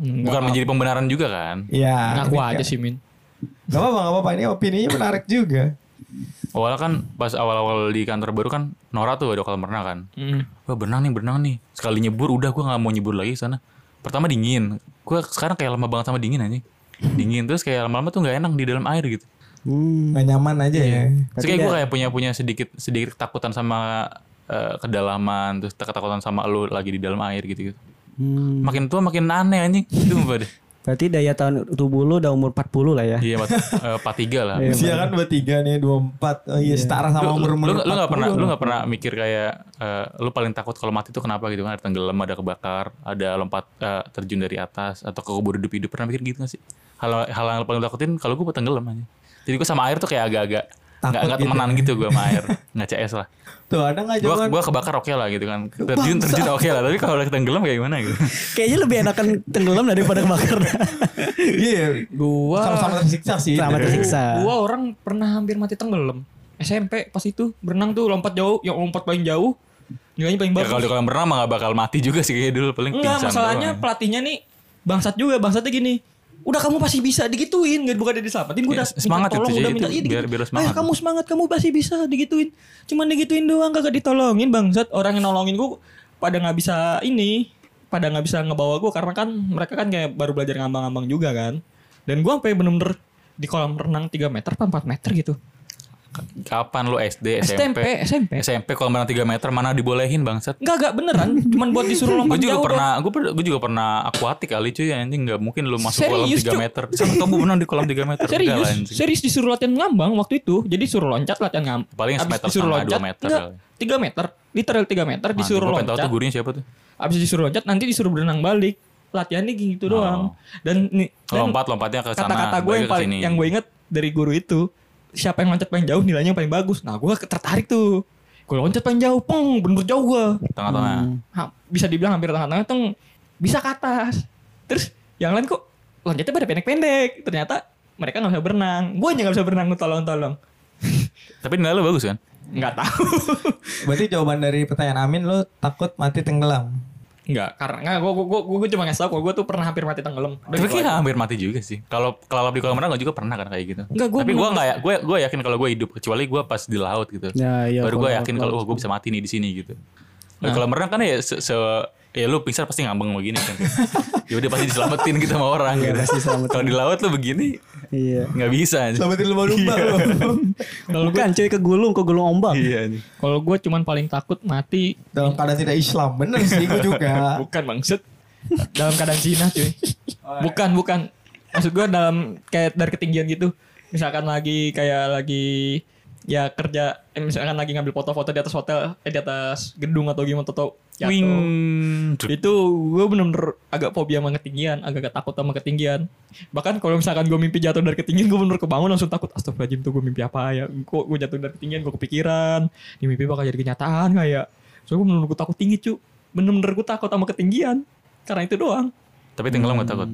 Bukan menjadi pembenaran juga kan. Iya. Ngaku aja gak- sih Min. Gak apa-apa, gak apa-apa. Ini opininya menarik juga. Awalnya kan pas awal-awal di kantor baru kan Nora tuh ada kolam renang kan. Mm. Wah berenang nih berenang nih. Sekali nyebur udah gue nggak mau nyebur lagi sana. Pertama dingin. Gue sekarang kayak lama banget sama dingin aja. Dingin terus kayak lama-lama tuh nggak enak di dalam air gitu. Hmm. Gak nyaman aja ya. Terus kayak gue kayak punya punya sedikit sedikit ketakutan sama eh, kedalaman terus ketakutan sama lu lagi di dalam air gitu gitu. Hmm. Makin tua makin aneh anjing. Deh. Berarti daya tahan tubuh lu udah umur 40 lah ya. Iya, empat eh, tiga lah. Usia kan 23 nih, 24. Oh iya, setara sama lu, umur lu, umur lu, lu gak pernah lu gak pernah mikir kayak eh, lu paling takut kalau mati itu kenapa gitu kan ada tenggelam ada kebakar ada lompat terjun dari atas atau kekubur hidup hidup pernah mikir gitu gak sih hal hal yang paling takutin kalau gue tenggelam aja jadi gue sama air tuh kayak agak-agak nggak nggak gitu. temenan gitu gue sama air nggak CS lah Tuh ada gak gue jawaban? gue kebakar oke lah gitu kan terjun terjun oke lah tapi kalau udah tenggelam kayak gimana gitu Kayaknya lebih enakan tenggelam daripada kebakar. Iya, Gua sama-sama tersiksa sih. Sama tersiksa. Gua orang pernah hampir mati tenggelam. SMP pas itu berenang tuh lompat jauh, yang lompat paling jauh nilainya paling ya bagus. kalau di kolam renang mah gak bakal mati juga sih kayak dulu paling Enggak, masalahnya doang. pelatihnya nih bangsat juga, bangsatnya gini. Udah kamu pasti bisa digituin, gitu bukan diselamatin. Gue Ya, udah minta semangat itu, tolong, Ci, udah itu minta iya, biar- biar Ayo semangat. kamu semangat, kamu pasti bisa digituin. Cuman digituin doang, kagak ditolongin bangsat. Orang yang nolongin gue pada nggak bisa ini, pada nggak bisa ngebawa gue karena kan mereka kan kayak baru belajar ngambang-ngambang juga kan. Dan gue sampai bener-bener di kolam renang 3 meter apa 4 meter gitu. Kapan lu SD SMP, SMP SMP. SMP kolam renang 3 meter mana dibolehin bangsat Enggak, enggak beneran. Cuman buat disuruh gue lompat juga jauh pernah gue gue juga pernah akuatik kali cuy anjing nggak mungkin lu masuk kolam Serius, 3 Cuk? meter sama kamu berenang di kolam 3 meter Enggak Serius, lah, serius disuruh latihan ngambang waktu itu. Jadi suruh loncat latihan ngambang. Paling semeter disuruh setengah, loncat, dua meter enggak, kali. 3 meter. Literal 3 meter disuruh gua pengen tahu loncat. tuh gurunya siapa tuh Abis disuruh loncat nanti disuruh berenang balik. Latihannya gitu doang. Dan nih dan lompat lompatnya ke sana kata-kata gue yang paling yang gue inget dari guru itu siapa yang loncat paling jauh nilainya yang paling bagus. Nah, gue tertarik tuh. Gue loncat paling jauh, peng, bener jauh gue. tengah-tengah Ha- bisa dibilang hampir tengah-tengah tuh bisa ke atas. Terus yang lain kok loncatnya pada pendek-pendek. Ternyata mereka nggak bisa berenang. Gue aja nggak bisa berenang, tolong-tolong. tapi nilai lu bagus kan Nggak tahu. Berarti jawaban dari pertanyaan Amin lu takut mati tenggelam. Nggak, karena nggak. Gue gue gue cuma ngasih tau kalau gue tuh pernah hampir mati tenggelam. Tapi kayak aja. hampir mati juga sih kalau kelelap di kolam renang gue juga pernah kan kayak gitu Enggak, gua tapi gue belum- nggak ya gue gue yakin kalau gue hidup kecuali gue pas di laut gitu Ya, iya, baru gue kalau yakin kalau oh, gue bisa mati nih di sini gitu Nah, Kalau renang kan ya se, se- ya lu pingsan pasti ngambang begini kan. ya udah pasti diselamatin gitu sama orang gitu. Kalau di laut lu begini Iya. nggak bisa. anjing. Selamatin lumba-lumba lo. Bukan cuy kegulung, kegulung ombak. Iya. anjing. Kalau gue cuman paling takut mati Dalam keadaan tidak Islam. Bener sih gue juga. bukan bangset dalam keadaan zina cuy. Bukan bukan. Maksud gue dalam kayak dari ketinggian gitu. Misalkan lagi kayak lagi ya kerja eh, misalkan lagi ngambil foto-foto di atas hotel eh di atas gedung atau gimana atau jatuh. Wing. Itu gue bener-bener agak fobia sama ketinggian, agak takut sama ketinggian. Bahkan kalau misalkan gue mimpi jatuh dari ketinggian, gue bener kebangun langsung takut. Astagfirullahaladzim tuh gue mimpi apa ya? Kok gue jatuh dari ketinggian, gue kepikiran. Di mimpi bakal jadi kenyataan gak ya? Soalnya gue bener-bener gue takut tinggi cu. Bener-bener gue takut sama ketinggian. Karena itu doang. Tapi tenggelam gak takut.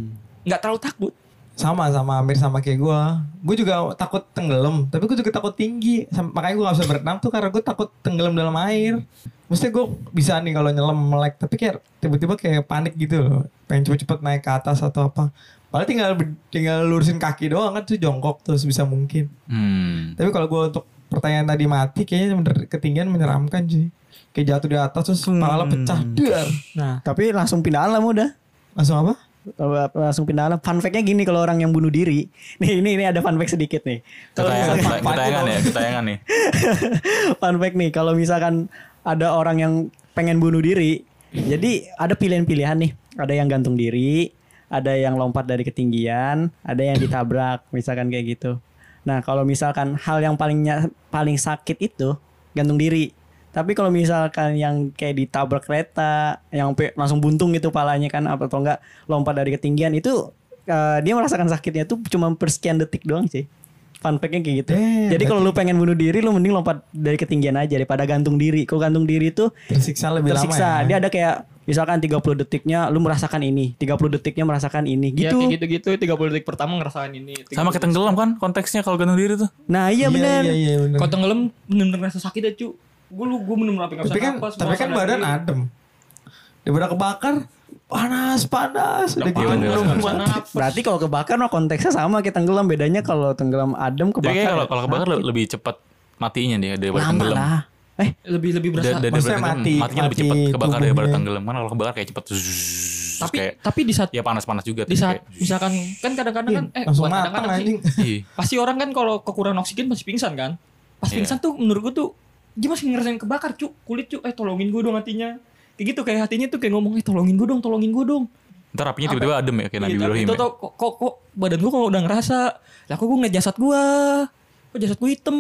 Nggak terlalu takut. Sama sama hampir sama kayak gue. Gue juga takut tenggelam. Tapi gue juga takut tinggi. Makanya gue gak bisa berenang tuh karena gue takut tenggelam dalam air. Maksudnya gue bisa nih kalau nyelam melek. Tapi kayak tiba-tiba kayak panik gitu loh. Pengen cepet-cepet naik ke atas atau apa. Padahal tinggal tinggal lurusin kaki doang kan tuh jongkok terus bisa mungkin. Hmm. Tapi kalau gue untuk pertanyaan tadi mati kayaknya bener ketinggian menyeramkan cuy. Kayak jatuh di atas terus kepala pecah. Dar. Nah, Tapi langsung pindah alam udah. Langsung apa? Langsung pindah alam. Fun fact-nya gini kalau orang yang bunuh diri. Nih ini ini ada fun fact sedikit nih. Kalau Ketayangan, misalkan- kita- ketayangan ya, ketayangan nih. fun fact nih kalau misalkan ada orang yang pengen bunuh diri jadi ada pilihan-pilihan nih ada yang gantung diri ada yang lompat dari ketinggian ada yang ditabrak misalkan kayak gitu nah kalau misalkan hal yang palingnya paling sakit itu gantung diri tapi kalau misalkan yang kayak ditabrak kereta yang langsung buntung gitu palanya kan apa atau enggak lompat dari ketinggian itu eh, dia merasakan sakitnya tuh cuma per sekian detik doang sih fun fact-nya kayak gitu. Damn, Jadi kalau lu pengen bunuh diri lu mending lompat dari ketinggian aja daripada gantung diri. Kalau gantung diri itu Tersiksa lebih tersiksa. lama ya. Dia ada kayak misalkan 30 detiknya lu merasakan ini, 30 detiknya merasakan ini ya gitu. kayak gitu-gitu 30 detik pertama ngerasain ini. Sama kayak tenggelam kan konteksnya kalau gantung diri tuh. Nah, iya benar. Iya iya bener. Kalau tenggelam bener-bener rasa sakit ya cu. Gue lu gue sampai nggak Tapi kan napas, tapi kan badan diri. adem. Daripada kebakar panas panas udah gitu panas. Berarti kalau kebakar mah konteksnya sama kayak tenggelam bedanya kalau tenggelam adem Jadi kebakar. kayak kalau ya. kalau kebakar le- lebih cepat matinya dia daripada lama tenggelam. lah. Eh, lebih lebih berasa. Da- Maksudnya mati- matinya lebih mati cepat kebakar daripada tenggelam. Kan kalau kebakar kayak cepet zzz, tapi kayak tapi di saat ya panas-panas juga di tuh, saat kayak- misalkan kan kadang-kadang kan eh Langsung matang kadang-kadang sih. anjing. Iya. pasti orang kan kalau kekurangan oksigen pasti pingsan kan pas Iya. pingsan tuh menurut gue tuh dia masih ngerasain kebakar cu kulit cu eh tolongin gue dong hatinya kayak gitu kayak hatinya tuh kayak ngomong eh tolongin gue dong tolongin gue dong Ntar apinya tiba-tiba adem ya kayak Nabi Iya, tapi Ibrahim. itu ya. tau kok, kok, kok badan gue kok udah ngerasa lah kok gue ngeliat jasad gue kok jasad gue hitam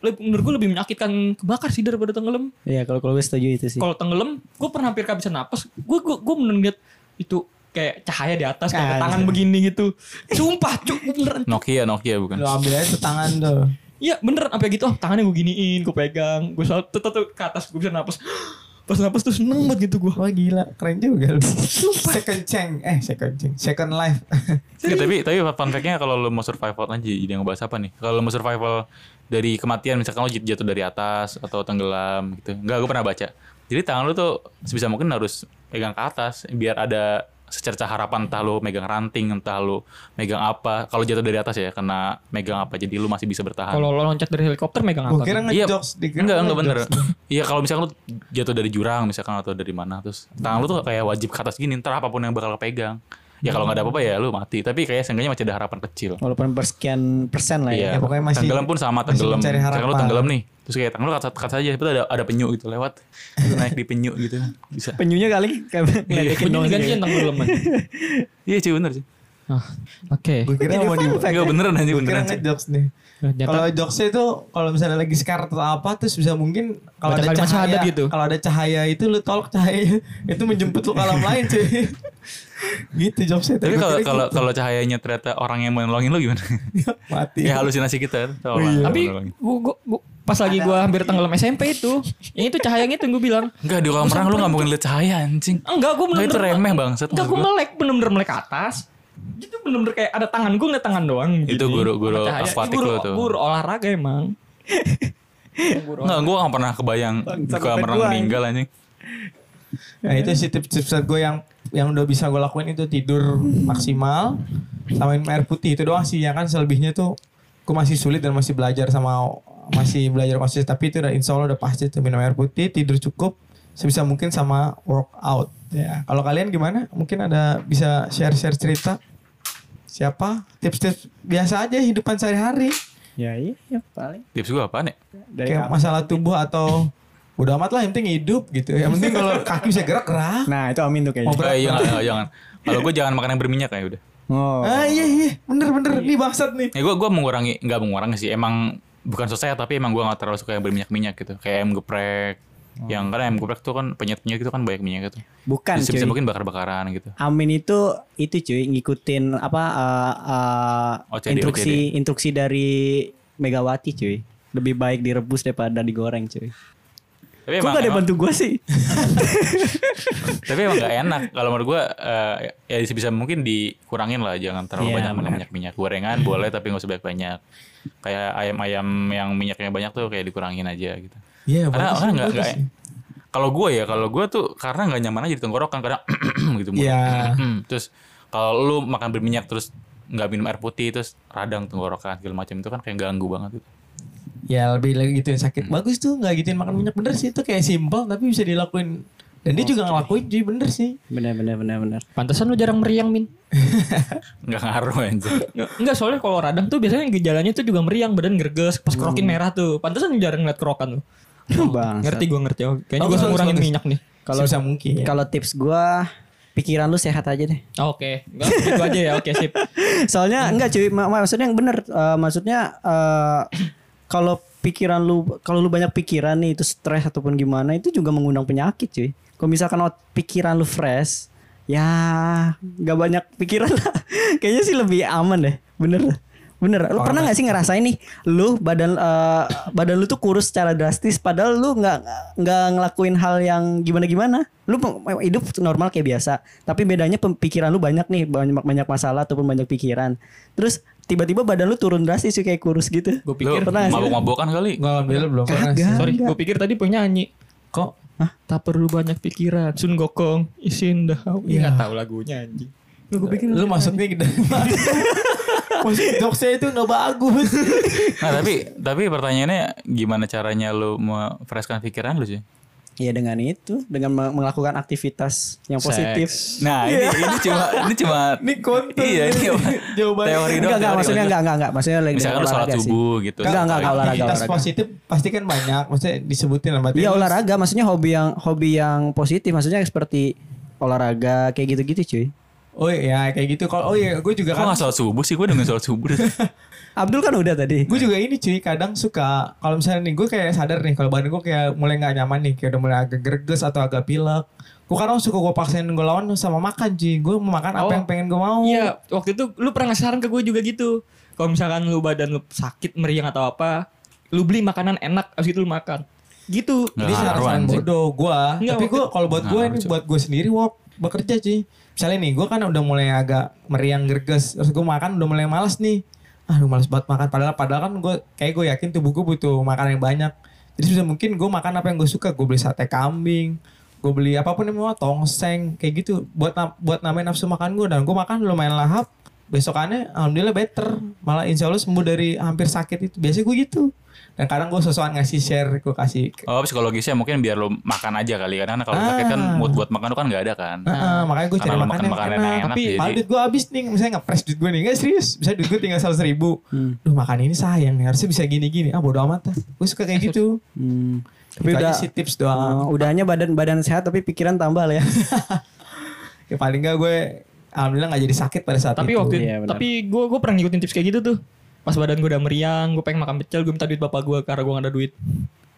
Lebih- menurut gue lebih menyakitkan kebakar sih daripada tenggelam iya kalau kalau gue setuju itu sih. kalau tenggelam gue pernah hampir kehabisan napas gue gue gue bener liat itu kayak cahaya di atas kayak Ah, tangan iya. begini gitu sumpah cuk beneran Nokia Nokia bukan. Lu ambil aja tuh tangan tuh. Iya beneran sampai gitu oh, tangannya gue giniin gue pegang gue selalu tuh, tuh, ke atas gue bisa napas pas napas tuh seneng banget gitu gue Wah gila, keren juga lu. second chance, eh second chance, second life. Nggak, tapi tapi fun fact-nya kalau lu mau survival aja jadi ngebahas apa nih? Kalau lu mau survival dari kematian misalkan lu jat- jatuh dari atas atau tenggelam gitu. Enggak, gue pernah baca. Jadi tangan lu tuh sebisa mungkin harus pegang ke atas biar ada secerca harapan entah lu megang ranting, entah lu megang apa. Kalau jatuh dari atas ya karena megang apa jadi lu masih bisa bertahan. kalau lo loncat dari helikopter megang apa kira? Iya, enggak enggak bener. Iya kalau misalkan lu jatuh dari jurang misalkan atau dari mana terus tangan lu tuh kayak wajib ke atas gini, ntar apa pun yang bakal kepegang. Ya kalau nggak ada apa-apa ya lu mati. Tapi kayak seenggaknya masih ada harapan kecil. Walaupun persekian persen lah ya. Iya, Ya, pokoknya masih- tenggelam pun sama masih tenggelam. Misalkan lu tenggelam nih, terus kayak tangan lu kat, kat saja, itu ada ada penyu gitu lewat, Terus naik di penyu gitu, bisa. Penyunya kali kayak ngeledekin Bunyi doang sih. gantian tenggelam aja. Iya cuy bener sih. Ah, Oke. Gue kira mau di. Enggak beneran aja Gue kira beneran. cuy. ngejokes nih. Ternyata- Kalau jokesnya itu kalau misalnya lagi sekarat atau apa terus bisa mungkin kalau ada cahaya gitu. kalau ada cahaya itu lu tolak cahaya itu menjemput lu ke alam lain cuy. gitu jokesnya. Tapi kalau kira kalau gitu. kalau cahayanya ternyata orang yang mau nolongin lu gimana? mati. ya halusinasi kita kalau iya. Tapi gua, gua, gua- pas lagi gue hampir tenggelam SMP itu, yang itu cahayanya itu gue bilang, Enggak di kolam renang lu nggak mungkin lihat cahaya anjing. enggak gue bener-bener itu remeh banget. Enggak gue melek bener-bener melek ke atas. Itu bener-bener kayak ada tangan gue ngeliat tangan doang. Itu gini. guru-guru Sama cahaya. akuatik Guru- lu tuh. Guru olahraga emang. Enggak, gue gak pernah kebayang kolam renang gua, meninggal anjing. Nah itu sih tips-tips gue yang yang udah bisa gue lakuin itu tidur maksimal sama minum air putih itu doang sih ya kan selebihnya tuh gue masih sulit dan masih belajar sama masih belajar konsisten tapi itu udah insya Allah udah pasti tuh minum air putih tidur cukup sebisa mungkin sama workout ya. Kalau kalian gimana? Mungkin ada bisa share-share cerita. Siapa? Tips-tips biasa aja hidupan sehari-hari. Ya iya, iya paling. Tips gue apaan ya? Dari Kayak masalah tubuh atau udah amat lah yang penting hidup gitu. Yang penting kalau kaki bisa gerak gerak. Nah itu Amin tuh kayaknya. Mau Eh, jangan, jangan, jangan. Kalau gue jangan makan yang berminyak ya udah. Oh. Ah iya iya bener bener nih bangsat nih. Ya gue gue mengurangi nggak mengurangi sih. Emang bukan susah tapi emang gue nggak terlalu suka yang berminyak-minyak gitu. Kayak ayam geprek. Yang karena ayam geprek tuh kan penyet-penyet gitu kan banyak minyak gitu. Bukan Bisa, bisa mungkin bakar-bakaran gitu. Amin itu itu cuy ngikutin apa uh, uh, OCD, instruksi instruksi dari Megawati cuy. Lebih baik direbus daripada digoreng cuy. Tapi Kok emang, gak ada bantu gua sih? tapi emang gak enak. Kalau menurut gue eh, ya bisa mungkin dikurangin lah. Jangan terlalu Iya, banyak benar. minyak-minyak. Gorengan boleh tapi nggak usah banyak-banyak. Kayak ayam-ayam yang minyaknya banyak tuh kayak dikurangin aja gitu. Iya karena bagus, karena nggak bagus nggak sih. kalau gue ya kalau gue tuh karena nggak nyaman aja di tenggorokan kadang gitu Iya. terus kalau lu makan berminyak terus nggak minum air putih terus radang tenggorokan segala macam itu kan kayak ganggu banget gitu. Ya lebih lagi gituin sakit. Bagus tuh nggak gituin makan minyak bener sih itu kayak simpel tapi bisa dilakuin. Dan dia juga ngelakuin jadi bener sih. Bener bener bener bener. Pantesan lu jarang meriang, Min. nggak ngaruh anjir Enggak, soalnya kalau radang tuh biasanya gejalanya tuh juga meriang, badan gerges, pas kerokin merah tuh. Pantesan lu jarang ngeliat kerokan lu. Bang. Ngerti gue ngerti. Oh, Kayaknya gue Bagus, harus ngurangin minyak nih. Kalau bisa mungkin. Kalau tips gua pikiran lu sehat aja deh. Oke, Nggak, gitu aja ya. Oke, sip. Soalnya enggak cuy, ma- maksudnya yang bener Eh, maksudnya eh, kalau pikiran lu kalau lu banyak pikiran nih itu stres ataupun gimana itu juga mengundang penyakit cuy. Kalau misalkan pikiran lu fresh, ya nggak banyak pikiran lah. Kayaknya sih lebih aman deh, bener. Bener, lu pernah gak sih ngerasain nih, lu badan eh, badan lu tuh kurus secara drastis, padahal lu nggak nggak ngelakuin hal yang gimana gimana, lu hidup normal kayak biasa, tapi bedanya pemikiran lu banyak nih, banyak banyak masalah ataupun banyak pikiran, terus tiba-tiba badan lu turun drastis kayak kurus gitu. Gue lu pikir pernah nggak sih? mabok-mabokan kali Gue alhamdulillah belum pernah. Sorry, gue pikir tadi penyanyi. Kok? Tak perlu banyak pikiran. Sun Gokong, isin dah. Iya, nggak tahu lagunya anjing. Gue pikir lu masuknya dari mana? Maksud jokesnya itu gak bagus. nah tapi tapi pertanyaannya gimana caranya lu memfreshkan pikiran lu sih Iya dengan itu, dengan me- melakukan aktivitas yang positif. nah ini ini cuma ini cuma Ini konten. iya ini apa? Jawabannya. teori doang Enggak, enggak, maksudnya enggak, enggak, enggak. Maksudnya lagi misalkan lu dengan sholat olahraga sih. subuh gitu Enggak, enggak, enggak, olahraga, Aktivitas olahraga. positif pasti kan banyak. Maksudnya disebutin lah. berarti Iya olahraga, maksudnya hobi yang hobi yang positif, maksudnya seperti olahraga kayak gitu-gitu cuy. Oh iya kayak gitu. Kalau oh iya gue juga kok kan nggak sholat subuh sih gue dengan sholat subuh Abdul kan udah tadi. gue juga ini cuy kadang suka kalau misalnya nih gue kayak sadar nih kalau badan gue kayak mulai nggak nyaman nih kayak udah mulai agak greges atau agak pilek gue kadang suka gue paksain gue lawan sama makan cuy gue mau makan apa Oh. yang pengen gue mau Iya, waktu itu lu pernah ngasih saran ke gue juga gitu. Kalau misalkan lu badan lu sakit, meriang atau apa, lu beli makanan enak, abis itu lu makan. Gitu. Ini ngaruh, saran bodoh gue Nggak, tapi gue kalau buat gue ini buat gue sendiri work bekerja cuy. Misalnya nih gue kan udah mulai agak meriang greges terus gue makan udah mulai malas nih. Aduh males banget makan. Padahal padahal kan gue kayak gue yakin tubuh gue butuh makanan yang banyak. Jadi bisa mungkin gue makan apa yang gue suka. Gue beli sate kambing gue beli apa pun yang mau tongseng kayak gitu. Buat buat namain nafsu makan gue dan gue makan lumayan lahap. Besokannya alhamdulillah better. Malah insya Allah sembuh dari hampir sakit itu. Biasanya gue gitu dan kadang gue sosokan ngasih share gue kasih oh psikologisnya mungkin biar lu makan aja kali karena kalau Ah. sakit kan mood buat makan lu kan nggak ada kan Nah, makanya gue cari Karena lu makan, makan yang makanan enak. yang enak, Tapi jadi- duit gue habis nih. Misalnya ngepres duit gue nih. Gak serius. Bisa duit gue tinggal seratus ribu. Duh makan ini sayang nih. Harusnya bisa gini-gini. Ah bodo amat lah. Gue suka kayak gitu. Hmm. Tapi udah sih tips doang. Oh, udahnya badan badan sehat tapi pikiran tambah lah ya. Ya paling gak gue Alhamdulillah gak jadi sakit pada saat Tapi itu. waktu Iya, tapi gue gue pernah ngikutin tips kayak gitu tuh. Pas badan gue udah meriang, gue pengen makan pecel, gue minta duit bapak gue karena gue gak ada duit.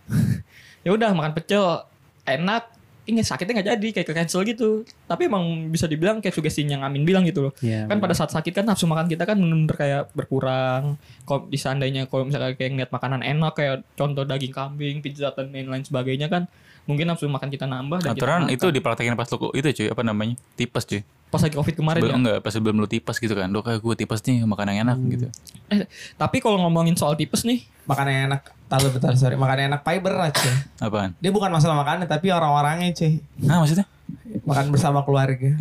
ya udah makan pecel enak, ini sakitnya nggak jadi kayak ke cancel gitu. Tapi emang bisa dibilang kayak sugestinya yang Amin bilang gitu loh. Iya, kan pada saat sakit kan nafsu makan kita kan bener-bener kayak berkurang. Kalau di seandainya kalau misalnya kayak ngeliat makanan enak kayak contoh daging kambing, pizza dan lain-lain sebagainya kan mungkin nafsu makan kita nambah dan kita aturan makan. itu dipraktekin pas lu itu cuy apa namanya tipes cuy pas lagi covid kemarin sebelum ya. enggak pas sebelum lu tipes gitu kan lu kayak gue tipes nih makan yang enak gitu Eh, tapi kalau ngomongin soal tipes nih, Makan yang enak. Tahu bentar sorry. Makan yang enak fiber lah cuy. apaan Dia bukan masalah makannya tapi orang-orangnya cuy. nah maksudnya Makan bersama keluarga.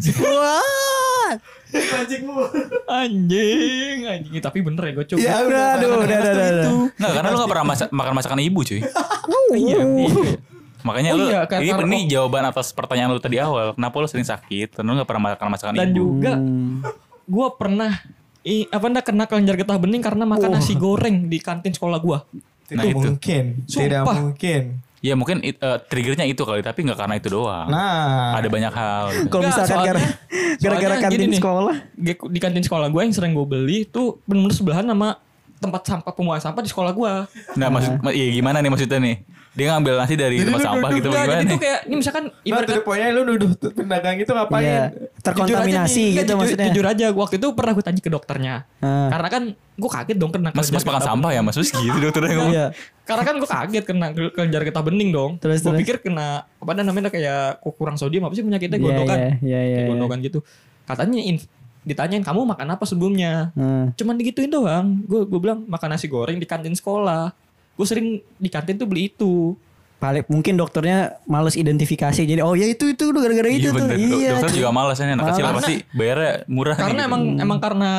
anjing, anjing. Tapi bener ya gue coba. Ya Udah, aduh, udah, udah, udah. Nggak, karena lu gak pernah masak, makan masakan ibu cuy. iya, iya. Makanya Oh lu iya, ini, karena- ini jawaban atas pertanyaan lu tadi awal. Kenapa lu sering sakit? Karena lu gak pernah makan masakan dan ibu. juga gue pernah i, apa ndak kena kelenjar getah bening karena makan nasi goreng di kantin sekolah gue Itu Nah, itu. mungkin. Tidak Sumpah. mungkin. Ya mungkin it- eh, triggernya itu kali, tapi nggak karena itu doang. Nah. Ada banyak hal. gitu. Kalau misalkan gara- gara-gara kantin gini nih. sekolah. Di kantin sekolah gue yang sering gue beli tuh bener-bener sebelahan sama tempat sampah pembuangan sampah di sekolah gue Nah, maksud ma- iya gimana nih maksudnya nih? Dia ngambil nasi dari tempat sampah gitu Enggak, gimana jadi tuh kayak ini misalkan Nah, ibarat to the point-nya lu nuduh tuh pedagang itu ngapain? Iya. Terkontaminasi Jujur aja nih, gitu jujur, maksudnya. Jujur aja waktu itu pernah gue tanya ke dokternya. Ah. Karena kan gue kaget dong kena Mas, mas makan sampah ya mas? Terus gitu dokternya ngomong. Iya. Karena kan gue kaget kena ke- kelenjar getah bening dong. Terus, gue pikir kena apa namanya kayak kurang sodium apa sih penyakitnya Iya, gondokan. iya, iya, iya, Kayak iya. gondokan gitu. Katanya ditanyain kamu makan apa sebelumnya? Hmm. Cuman digituin doang. Gue gue bilang makan nasi goreng di kantin sekolah. Gue sering di kantin tuh beli itu. Paling mungkin dokternya males identifikasi jadi oh ya itu itu udah gara-gara itu Iya tuh. Iya. Dokter juga malas ya, anak kecil Karena- pasti bayarnya murah nih Karena gitu. emang emang karena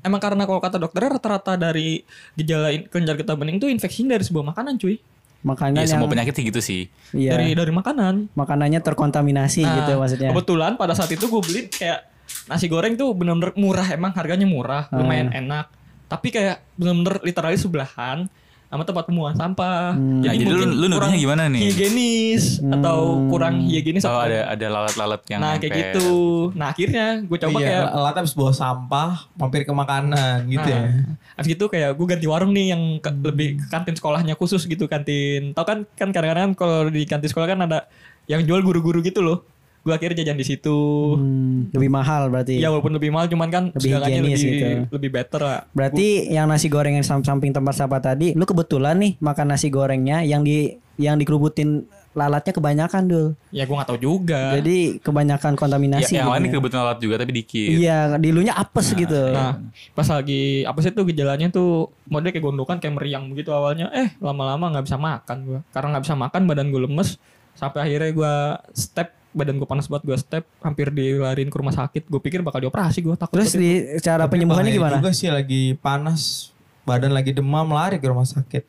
emang karena kalau kata dokternya rata-rata dari gejala kelenjar getah bening itu infeksinya dari sebuah makanan cuy. Makanan Iya yang semua penyakit sih gitu sih. iya, Dari dari makanan. makanannya terkontaminasi Nah, gitu maksudnya. Kebetulan pada saat itu gue beli kayak nasi goreng tuh bener-bener murah emang harganya murah, Ah. lumayan enak. Tapi kayak bener-bener literally sebelahan sama tempat pembuangan sampah. Hmm. Nah, jadi lu- mungkin lu kurang gimana nih? Higienis atau kurang higienis Oh atau ada ada lalat-lalat yang Nah kayak gitu. Nah akhirnya gue coba iya, kayak alat habis bawa sampah, mampir ke makanan gitu ya. Nah, Abis gitu kayak gue ganti warung nih yang ke- lebih ke kantin sekolahnya khusus gitu kantin. Tau kan kan kadang-kadang kalau di kantin sekolah kan ada yang jual guru-guru gitu loh. Gue akhirnya jajan di situ. Hmm, lebih mahal berarti. Ya walaupun lebih mahal cuman kan Lebih segalanya higienis lebih gitu. lebih better lah. Berarti yang nasi goreng yang sam- samping tempat sampah tadi, lu kebetulan nih makan nasi gorengnya yang di yang dikerubutin lalatnya kebanyakan dul. Ya gue nggak tahu juga. Jadi kebanyakan Ya, kontaminasi. yang lain kebetulan lalat juga tapi dikit. Iya, dilunya apes gitu. Nah, pas lagi apa sih tuh gejalanya tuh model kayak gondokan kayak meriang begitu awalnya. Eh, lama-lama nggak bisa makan gua. Karena nggak bisa makan badan gue lemes sampai akhirnya gua step badan gue panas banget gue step hampir dilariin ke rumah sakit gue pikir bakal dioperasi gue takut Terus di cara Tapi penyembuhannya gimana? juga sih lagi panas, badan lagi demam lari ke rumah sakit.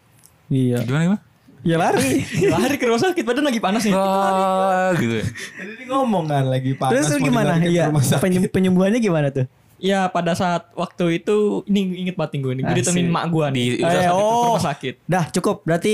Iya. Gimana gimana? Ya lari. lari ke rumah sakit badan lagi panas nih Wah, gitu. ya. Jadi ngomong kan lagi panas. Terus gimana? Iya. rumah sakit. Penyem- penyembuhannya gimana tuh? ya pada saat waktu itu ini inget banget gue nih gue ditemenin mak gue nih Di- Eh, rumah sakit, ke oh. rumah sakit Dah cukup. Berarti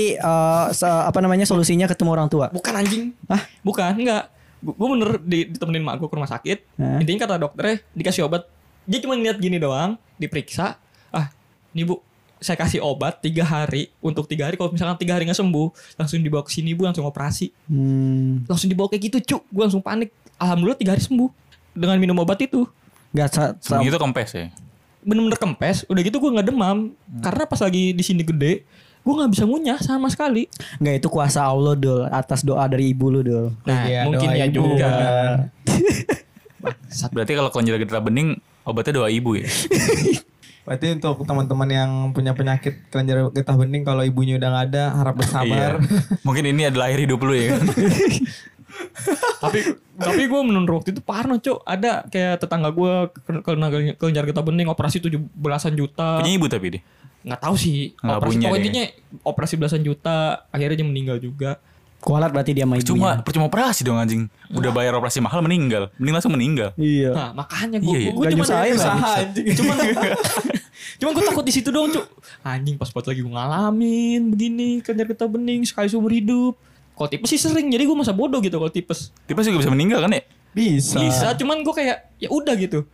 se- apa namanya solusinya ketemu orang tua. bukan anjing Hah? bukan enggak gue bener di, ditemenin mak gue ke rumah sakit. Hah? intinya kata dokternya dikasih obat. Dia cuma ngeliat gini doang diperiksa. Ah nih bu saya kasih obat tiga hari. Untuk tiga hari kalau misalkan tiga hari nggak sembuh langsung dibawa ke sini bu langsung operasi. Hmm. langsung dibawa kayak gitu cuk. Gue langsung panik. Alhamdulillah tiga hari sembuh dengan minum obat itu. Gak sa- sa- Itu kempes ya. bener-bener kempes. Udah gitu gue nggak demam. Karena pas lagi di sini gede gue nggak bisa ngunyah sama sekali nggak itu kuasa Allah dul atas doa dari ibu lu dul. nah Iya, mungkin doa ya ibu, juga benar. Berarti kalau kelenjar getah bening obatnya doa ibu ya. Berarti untuk teman-teman yang punya penyakit kelenjar getah bening kalau ibunya udah nggak ada harap bersabar. Iya. Mungkin ini adalah akhir hidup lu ya kan. tapi tapi gue menurut waktu itu parno cok ada kayak tetangga gue kena kelenjar getah bening operasi tujuh belasan juta Punya ibu tapi dia. nggak tahu sih Nggak operasi punya pokoknya deh. operasi belasan juta akhirnya dia meninggal juga Kualat berarti dia sama ibunya. Cuma percuma operasi dong anjing. Udah bayar operasi mahal meninggal. Mending langsung meninggal. Iya. nah makanya gue Iya, iya. gue cuma. Usaha anjing. cuman cuman gue takut di situ dong cuk anjing pas buat lagi gue ngalamin begini kelenjar getah bening sekali seumur hidup kalau tipes sih sering jadi gue masa bodoh gitu kalau tipes. Tipe juga bisa meninggal kan ya? Bisa. bisa cuman gue kayak ya udah gitu.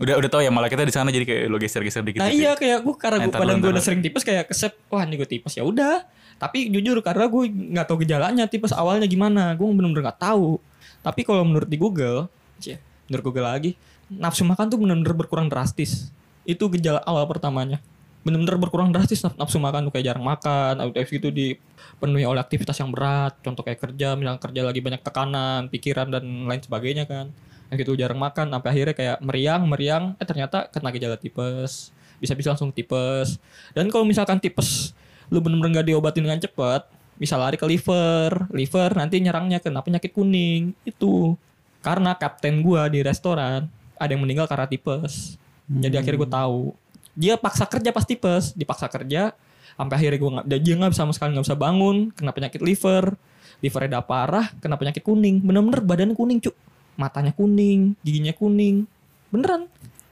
Udah udah tahu ya malah kita di sana jadi kayak lo geser-geser dikit. Nah iya kayak gue karena gue lu, gue udah sering tipes kayak kesep wah ini gue tipes. Ya udah. Tapi jujur karena gue nggak tahu gejalanya tipes awalnya gimana. Gue bener-bener nggak tahu tapi kalau menurut di Google cie, menurut Google lagi nafsu makan tuh bener-bener berkurang drastis. Itu gejala awal pertamanya bener-bener berkurang drastis naf- nafsu makan tuh kayak jarang makan habis gitu dipenuhi oleh aktivitas yang berat contoh kayak kerja misalnya kerja lagi banyak tekanan pikiran dan lain sebagainya kan. Nah gitu jarang makan sampai akhirnya kayak meriang meriang eh ternyata kena gejala tipes bisa-bisa langsung tipes. Dan kalau misalkan tipes lu bener-bener nggak diobatin dengan cepat bisa lari ke liver liver nanti nyerangnya kena penyakit kuning itu. Karena kapten gua di restoran ada yang meninggal karena tipes. Jadi akhirnya gue tahu dia paksa kerja pas tipes dipaksa kerja sampai akhirnya gue nggak dia nggak bisa sama sekali nggak bisa bangun kena penyakit liver livernya udah parah kena penyakit kuning bener-bener badannya kuning cuk matanya kuning giginya kuning beneran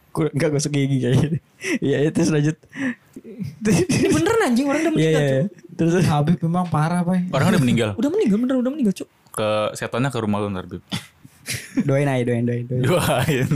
Gue Enggak gosok gigi kayak gitu. Iya itu lanjut. ini beneran anjing orang udah Iya meninggal iya. Cuk. iya. Terus Habib memang parah, Pak. Orang udah meninggal. udah meninggal beneran udah meninggal cuk Ke setannya ke rumah lu ntar Bib. Doain aja doain doain. doain. Doain.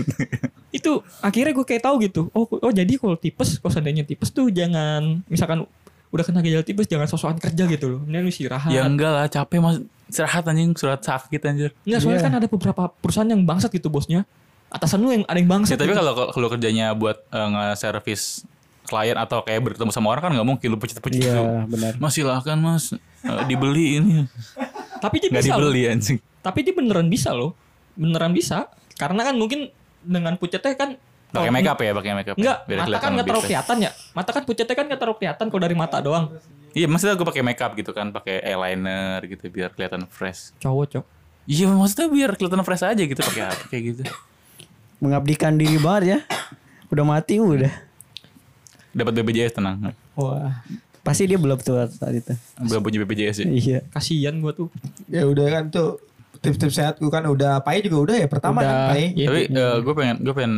itu akhirnya gue kayak tahu gitu oh oh jadi kalau tipes kalau seandainya tipes tuh jangan misalkan udah kena gejala tipes jangan sosokan kerja gitu loh ini lu istirahat ya enggak lah capek mas. Istirahat anjing surat sakit anjir. Enggak, soalnya Iya. kan ada beberapa perusahaan yang bangsat gitu bosnya. Atasan lu yang ada yang Ya, bangsat. tapi gitu. kalau kalau kerjanya buat eh, nge-service klien atau kayak bertemu sama orang kan nggak mungkin lu pecet-pecet Iya gitu. benar. Mas silahkan mas Eh, dibeli ini. tapi dia bisa loh. dibeli anjing. Tapi dia beneran bisa loh. Beneran bisa. Karena kan mungkin dengan pucetnya kan Pakai kalau- make up ya, pakai make up. ya, Enggak, biar mata kan nggak terlalu kelihatan ya. Mata kan pucetnya kan nggak terlalu kelihatan kalau dari mata doang. Iya, maksudnya gue pakai make up gitu kan, pakai eyeliner gitu biar kelihatan fresh. Cowok cok. Iya, maksudnya biar kelihatan fresh aja gitu pakai apa kayak gitu. Mengabdikan diri banget ya. Udah mati udah. Dapat BPJS tenang. Wah. Pasti dia belum tuh saat itu. Belum punya BPJS ya. Iya. Kasian gua tuh. Ya udah kan tuh tips-tips sehat gue kan udah Pai juga udah ya pertama kan Pai. Iya, Tapi iya. gue pengen gue pengen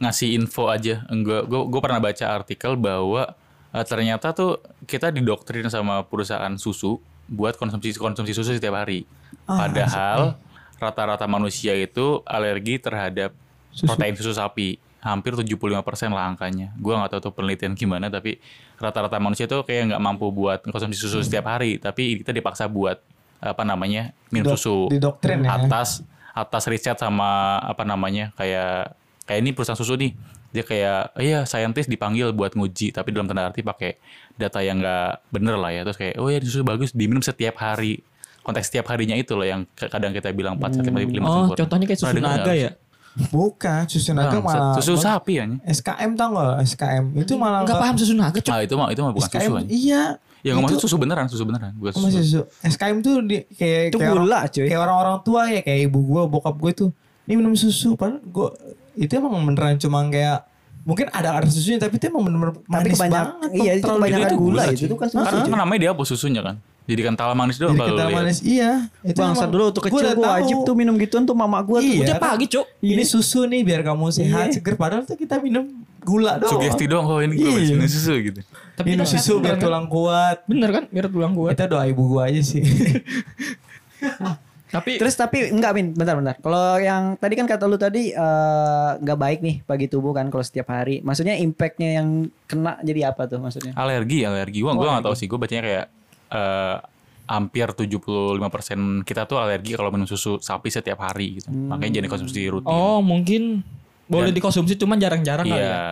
ngasih info aja. Gue gue gue pernah baca artikel bahwa eh, ternyata tuh kita didoktrin sama perusahaan susu buat konsumsi konsumsi susu setiap hari. Padahal rata-rata manusia itu alergi terhadap protein susu sapi. Hampir 75% lah angkanya. Gue nggak tahu tuh penelitian gimana tapi rata-rata manusia tuh kayak nggak mampu buat konsumsi susu setiap hari, tapi kita dipaksa buat apa namanya minum Dok- susu didoktrin ya. atas atas riset sama apa namanya kayak kayak ini perusahaan susu nih dia kayak iya saintis dipanggil buat nguji tapi dalam tanda arti pakai data yang enggak bener lah ya terus kayak oh ya susu bagus diminum setiap hari konteks setiap harinya itu loh yang kadang kita bilang 4 sampai 5 Oh, sempurna. contohnya kayak susu naga nggak? ya. Bukan, susu naga Bangsat. malah susu sapi ya SKM tau gak? SKM itu malah Enggak paham susu naga cok. ah itu mah itu mah bukan SKM susu iya. Ya nggak Itu- maksud susu beneran susu beneran bukan Oh, masih susu susu. SKM tuh di, kayak Itu kayak gula, orang, cuy. Kayak orang-orang tua ya kayak ibu gua, bokap gue tuh. Ini minum susu padahal gua itu emang beneran cuma kayak mungkin ada ada susunya tapi itu emang bener-bener manis banget. iya itu kebanyakan itu gula gula, itu tuh kan susu. karena cuy. kan namanya dia apa susunya kan jadi kental manis doang kalau kental lihat. manis iya. Itu Bangsa dulu tuh kecil tahu. wajib tuh minum gituan tuh mama gua tuh. Iya. Udah pagi cok. Ini susu nih biar kamu sehat Iya. seger padahal tuh kita minum gula doang. sugesti doang oh ini gue Iya. minum susu gitu Tapi minum susu biar kan? tulang kuat. Bener kan? Biar tulang kuat. Kita doa ibu gua aja sih. Tapi Terus tapi enggak Min, bentar-bentar. Kalau yang tadi kan kata lu tadi eh, nggak baik nih bagi tubuh kan kalau setiap hari. Maksudnya impactnya yang kena jadi apa tuh maksudnya? alergi alergi gua gua nggak tahu sih gue bacanya kayak eh, hampir 75% kita tuh alergi kalau minum susu sapi setiap hari gitu makanya jadi konsumsi rutin oh mungkin boleh Dan- dikonsumsi cuman jarang-jarang kali ya. iya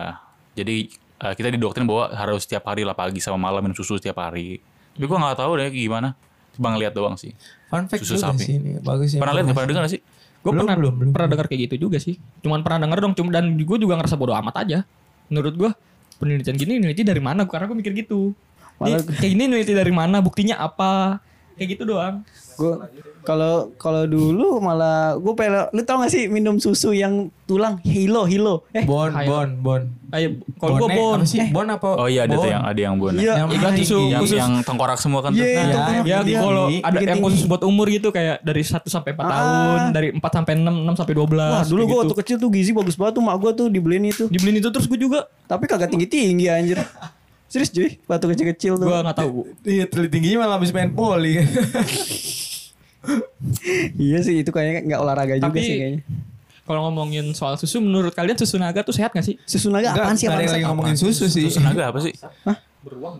jadi eh, kita didoktrin bahwa harus setiap hari lah pagi sama malam minum susu setiap hari tapi gua nggak tahu deh gimana cuma ngeliat doang sih Fun fact Susu juga sapi. sih ini. Bagus ya. pernah lihat nggak pernah dengar sih Gue Belum, pernah belum, belum. pernah dengar kayak gitu juga sih. Cuman pernah dengar dong, cuma dan gue juga ngerasa bodo amat aja. Menurut gue penelitian gini neliti dari mana? Karena gue mikir gitu. Ini, Malah- kayak gini neliti dari mana? Buktinya apa? Kayak gitu doang. Gue kalau kalau dulu malah gue pengen lu tau gak sih minum susu yang tulang hilo hilo eh Bon, Ayo. bon, bon. Ayo, kalau gue bon. apa sih? Bon apa? oh iya ada tuh Bon. yang ada yang buana Iya. Yang Iya, mana susu- yang khusus- yang tengkorak semua kan tuh Iya, Ya, yang Ya, tinggi. kalau ada yang khusus buat umur gitu kayak dari 1 sampai 4 Ah. tahun, dari 4 sampai 6, 6 sampai 12. Wah dulu gue gitu. waktu kecil tuh gizi bagus banget tuh mak gue tuh dibeliin itu dibeliin itu terus gue juga Tapi kagak tinggi-tinggi anjir Serius cuy Waktu kecil-kecil tuh gue nggak tahu. Iya, tingginya malah habis main poli. Iya sih itu kayaknya nggak olahraga juga Tapi- sih kayaknya Kalau ngomongin soal susu, menurut kalian susu naga tuh sehat gak sih? Susu naga apaan sih Nggak ada yang lagi ngomongin susu sih. susu naga apa sih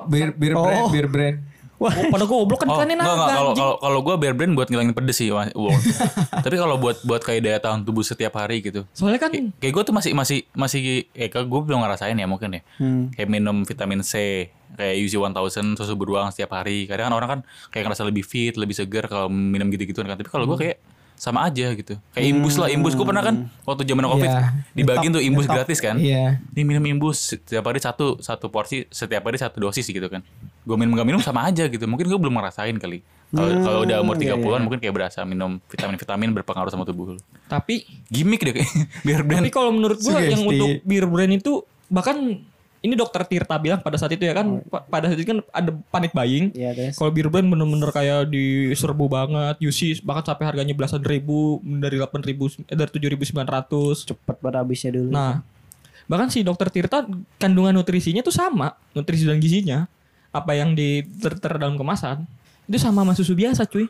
Bir, bir Oh. brand, bir brand. Oh, pada goblok kan Oh, naga. enggak. Kalau kalau kalau gue bear brand buat ngilangin pedes sih. Wah, wow. Tapi kalau buat buat kayak daya tahan tubuh setiap hari gitu. Soalnya kan Kayak, kayak gue tuh masih masih masih eh gue belum ngerasain ya mungkin ya. Hmm. Kayak minum vitamin C, kayak UZ 1000 susu beruang setiap hari. Kadang kan orang kan kayak ngerasa lebih fit, lebih segar kalau minum gitu-gituan kan. Tapi kalau gue kayak sama aja gitu. Kayak imbus lah, imbus gue pernah kan waktu zaman Covid Iya. dibagiin tuh imbus Ngetop. gratis kan. Iya. Ini minum imbus setiap hari satu satu porsi setiap hari satu dosis gitu kan. Gue minum gak minum sama aja gitu. Mungkin gue belum ngerasain kali. Kalau Hmm, kalau udah umur iya, 30-an iya. mungkin kayak berasa minum vitamin-vitamin berpengaruh sama tubuh lu. tapi Gimik deh kayak biar brand. tapi kalau menurut gua yang untuk beer brand itu bahkan ini dokter Tirta bilang pada saat itu ya kan pa- pada saat itu kan ada panic buying. Iya, terus. kalau brand bener-bener kayak diserbu banget UC bahkan sampai harganya belasan ribu dari 8 ribu eh, dari 7.900 Cepet banget habisnya dulu. nah bahkan si dokter Tirta kandungan nutrisinya tuh sama nutrisi dan gizinya. Apa yang di ter, ter dalam kemasan itu sama sama susu biasa cuy